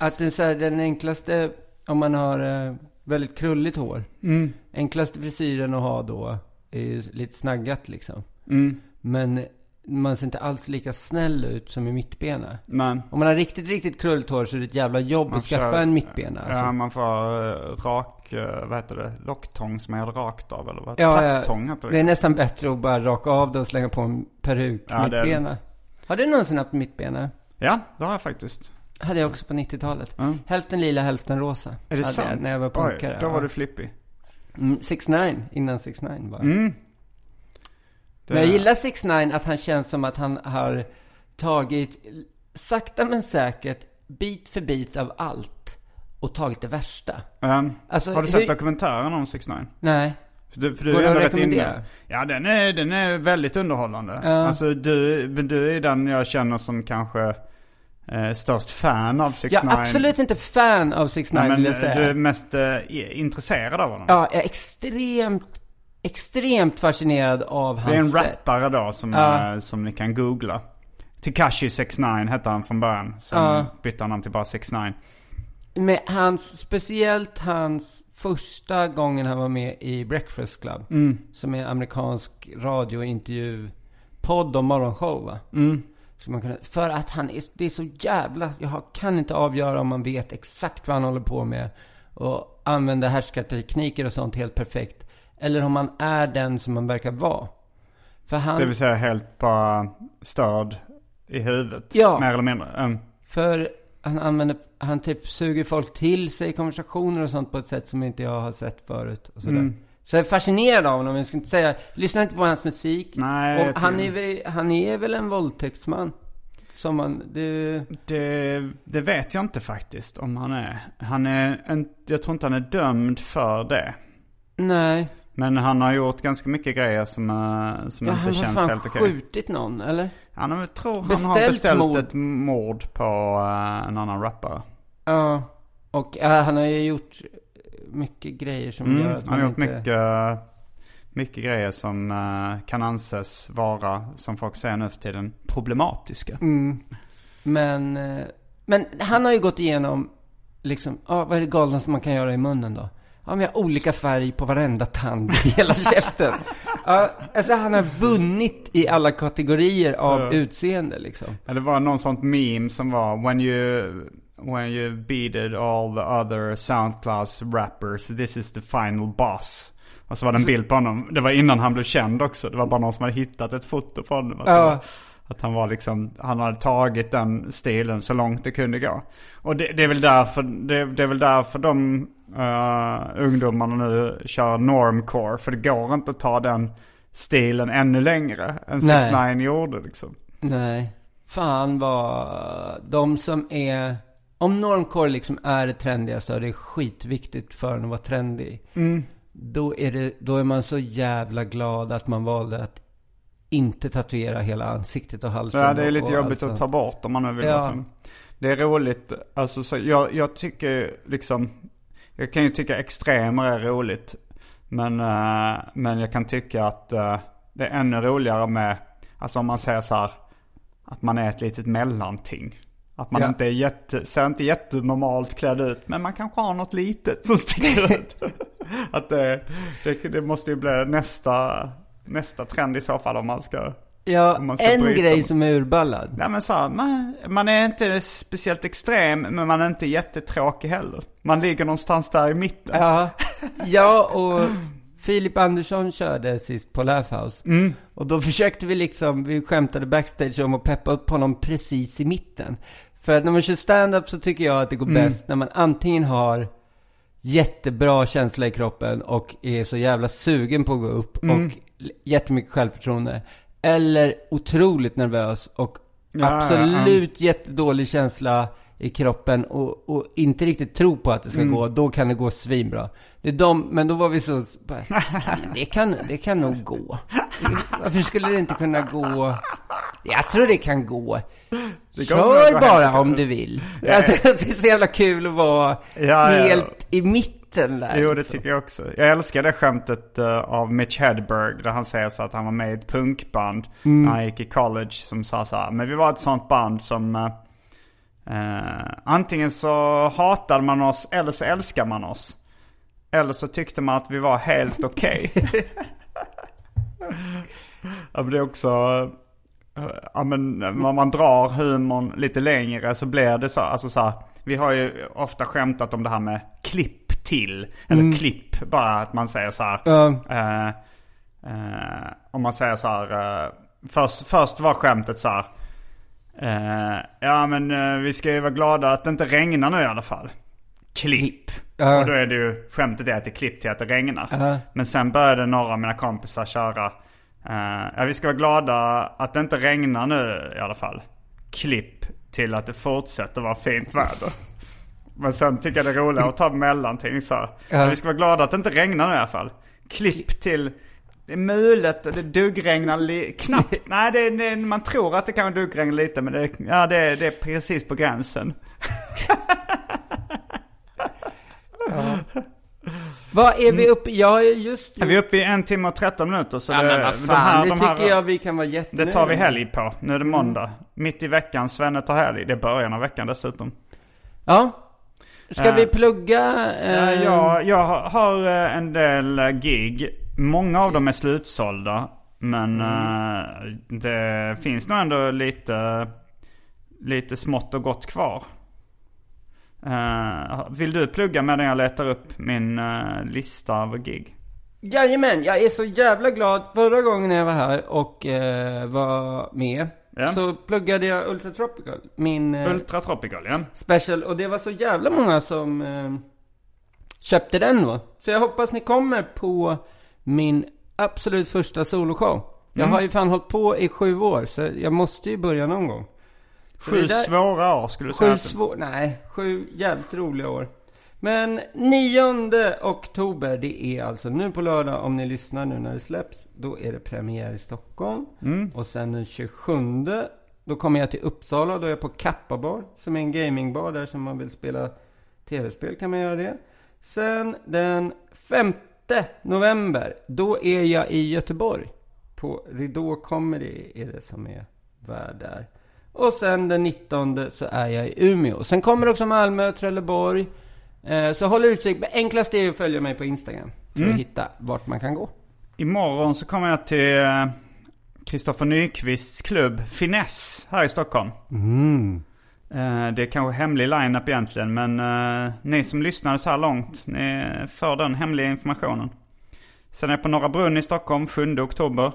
Att den, så här, den enklaste, om man har eh, väldigt krulligt hår. Mm. Enklaste frisyren att ha då är ju lite snaggat liksom. Mm. Men man ser inte alls lika snäll ut som i mittbena. Men... Om man har riktigt, riktigt krulligt hår så är det ett jävla jobb Man att skaffa kör- en mittbena. Alltså. Ja, man får uh, rak, vad heter det, locktång som är rakt av eller vad? Ja, ja. Plattång heter det. Det är nästan bättre att bara raka av det och slänga på en peruk Ja, det är det. mittbena. Har du någonsin haft mittbena? Ja, det har jag faktiskt. Hade jag också på 90-talet. Mm. Hälften lila, hälften rosa. Är det sant? Jag, när jag var punkare. Oj, då ja. var du flippig. Mm, 6 9 innan 6 9 var jag. Mm. Det- Men jag gillar 6 9 att han känns som att han har tagit, sakta men säkert, bit för bit av allt. Och tagit det värsta. Um, Alltså, har du sett hur- dokumentären om 6 9 Nej. För du, för du Går är rätt inne. Ja, den är, den är väldigt underhållande. Ja. Alltså du, du är den jag känner som kanske eh, störst fan av 6 Jag 9 är absolut inte fan av 6 9 men vill jag säga. du är mest eh, intresserad av honom. Ja, jag är extremt, extremt fascinerad av hans Det är en rappare då som, Ja. eh, som ni kan googla. Tekashi 69 hette han från början. Sen Ja. bytte han namn till bara 69. Med hans, speciellt hans första gången han var med i Breakfast Club. Mm. Som är amerikansk radiointervju, podd och morgonshow va? Mm. Så man kunna, för att han är, det är så jävla, jag kan inte avgöra om man vet exakt vad han håller på med. Och använder härskartekniker och sånt helt perfekt. Eller om man är den som man verkar vara. För han... Det vill säga helt bara störd i huvudet. Ja. Mer eller mindre. Mm. För han använder, han typ suger folk till sig i konversationer och sånt på ett sätt som inte jag har sett förut. Och sådär. Mm. Så jag är fascinerad av honom, jag ska inte säga, lyssna inte på hans musik. Nej, och han är, han är väl en våldtäktsman. Som man, det... Det, det vet jag inte faktiskt om han är. Han är en, jag tror inte han är dömd för det. Nej. Men han har gjort ganska mycket grejer som, som Ja, inte han har känns helt okej. skjutit någon, eller? Han har, tror han har Beställt beställt mord. ett mord på eh, en annan rappare. Ja. Och ja, han har ju gjort mycket grejer som gör Mm, att han har man gjort inte... mycket, mycket grejer som eh, kan anses vara, som folk säger nu för tiden, problematiska. Mm. Men, eh, men han har ju gått igenom, liksom, ja, vad är det galnaste man kan göra i munnen då? Ja, men jag har olika färg på varenda tand i hela käften. Ja, alltså han har vunnit i alla kategorier av Ja. utseende liksom. Ja, det var någon sånt meme som var when you, when you beated all the other Soundclouds rappers, this is the final boss. Och så var det en bild på honom. Det var innan han blev känd också. Det var bara någon som hade hittat ett foto på honom. Att, Ja. var, att han var liksom, han hade tagit den stilen så långt det kunde gå. Och det, det är väl därför, det, det är väl därför de uh, ungdomarna nu kör normcore. För det går inte att ta den stilen ännu längre än Nej. 6 9 gjorde liksom. Nej. Fan vad, de som är, om normcore liksom är det trendigaste och det är skitviktigt för en att vara trendig. Mm. Då är, det, då är man så jävla glad att man valde att inte tatuera hela ansiktet och halsen. Ja, det är lite jobbigt allt att ta bort om man nu vill Ja. den- Det är roligt, alltså så jag, jag tycker liksom, jag kan ju tycka extremer är roligt. Men, eh, men jag kan tycka att eh, det är ännu roligare med, alltså om man säger så här, att man är ett litet mellanting. Att man Ja. inte är jätte, ser inte jättenormalt klädd ut, men man kanske har något litet som sticker ut. att det, det, det måste ju bli nästa, nästa trend i så fall om man ska Ja, man ska en grej som är urballad. Nej men så, man, man är inte speciellt extrem men man är inte jättetråkig heller. Man ligger någonstans där i mitten. Ja, ja och Filip Andersson körde sist på Laugh House. Mm. Och då försökte vi liksom, vi skämtade backstage om att peppa upp honom precis i mitten. För att när man kör stand-up så tycker jag att det går Mm. bäst när man antingen har jättebra känsla i kroppen och är så jävla sugen på att gå upp Mm. och jättemycket självförtroende. Eller otroligt nervös och Ja, absolut jättedålig känsla i kroppen och, och inte riktigt tro på att det ska Mm. gå, då kan det gå svinbra. Det är de, men då var vi så, bara, det kan, det kan nog gå. Varför skulle det inte kunna gå? Jag tror det kan gå. Det Kör bara om du vill. Alltså, det är så jävla kul att vara Ja, ja. helt i mitten där. Jo, det liksom. tycker jag också. Jag älskar det skämtet eh, av Mitch Hedberg där han säger så att han var med i ett punkband när han gick i college som sa så här. Men vi var ett sånt band som eh, antingen så hatade man oss eller så älskar man oss. Eller så tyckte man att vi var helt okej. ja, men det är också... Ja men om man drar humorn lite längre så blir det så, alltså så här, Vi har ju ofta skämtat om det här med klipp till. Eller klipp, bara att man säger så här. Ja. eh, eh, om man säger så här. eh, först, först var skämtet så här. eh, ja men eh, vi ska ju vara glada att det inte regnar nu i alla fall. Klipp. Ja. Och då är det ju, skämtet är att det är klipp till att det regnar. Ja. Men sen började några av mina kompisar köra. Eh, ja vi ska vara glada att det inte regnar nu i alla fall. Klipp till att det fortsätter vara fint väder. Men sen tycker jag det är roligare att ta mellanting så. här. Ja. Vi ska vara glada att det inte regnar nu i alla fall. Klipp till det är mulet och det duggregnar li- knappt. Nej, det är, det man tror att det kan duggregna lite men det ja, det, det är precis på gränsen. Vad är vi uppe Ja, just Vi är uppe i en timme och 13 minuter så Ja, det, men vad de fan, här- det de här- tycker jag vi kan vara jättenöjda Det tar vi helg på. Nu är det måndag. Mitt i veckan, Svenne tar helg. Det är början av veckan dessutom. Ja. Ska Eh, vi plugga? Eh, ja, jag har- eh, en del eh, gig. Många av dem är slutsålda. Men eh, det finns nog ändå lite, lite smått och gott kvar. Eh, vill du plugga medan jag letar upp min eh, lista av gig? Jajamän, jag är så jävla glad. Förra gången jag var här och eh, var med Ja. så pluggade jag Ultra Tropical, min eh, Ultra Tropical, ja. special. Och det var så jävla många som köpte den då. Så jag hoppas ni kommer på min absolut första soloshow. Jag Mm. har ju fan hållit på i sju år, så jag måste ju börja någon gång. Sju där- svåra år skulle du säga. Sju att det- svår... Nej, sju jävligt roliga år. Men 9 oktober, det är alltså nu på lördag om ni lyssnar nu när det släpps. Då är det premiär i Stockholm. Och sen den 27 då kommer jag till Uppsala. Då är jag på Kappa Bar, som är en gamingbar där som man vill spela tv-spel kan man göra det. Sen den 5 november, då är jag i Göteborg. På Ridå Comedy är det som är värd där. Och sen den 19 så är jag i Umeå. Sen kommer också Malmö och Trelleborg. Eh, så håll utkik. Enklast är att följa mig på Instagram. För att hitta vart man kan gå. Imorgon så kommer jag till eh, Kristoffer Nyqvists klubb Finess här i Stockholm. Eh, Det är kanske hemlig line-up egentligen men eh, ni som lyssnade så här långt, ni får den hemliga informationen. Sen är jag på Norra Brunn i Stockholm 7 oktober.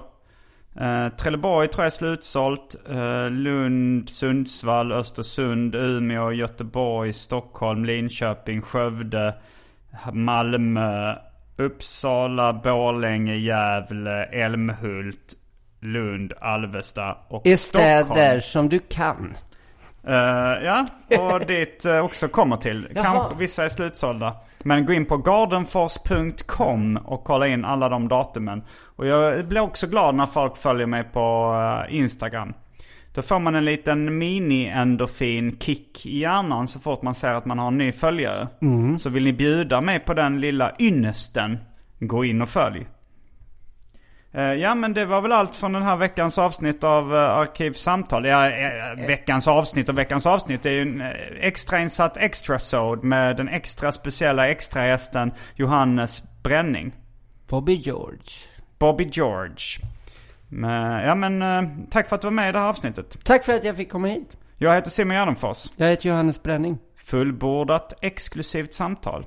Eh, Trelleborg tror jag är slutsålt. Eh, Lund, Sundsvall, Östersund, Umeå, Göteborg, Stockholm, Linköping, Skövde, Malmö, Uppsala, Borlänge, Gävle, Älmhult, Lund, Alvesta och Är Stockholm. städer som du kan. Eh, ja, och dit uh, också kommer till. Kanske vissa är slutsålda. Men gå in på gardenfors.com och kolla in alla de datumen. Och jag blir också glad när folk följer mig på eh, Instagram. Då får man en liten mini-endorfin-kick i hjärnan så fort man ser att man har en ny följare. Så vill ni bjuda mig på den lilla ynnesten, gå in och följ. Eh, Ja men det var väl allt från den här veckans avsnitt av uh, Arkivsamtal. Ja, eh, veckans avsnitt och veckans avsnitt är ju en eh, extrainsatt extrasode med den extra speciella extragästen Johannes Bränning. Bobby George. Bobby George. Ja men eh, tack för att du var med i det här avsnittet. Tack för att jag fick komma hit. Jag heter Simon Gärdenfors. Jag heter Johannes Bränning. Fullbordat exklusivt samtal.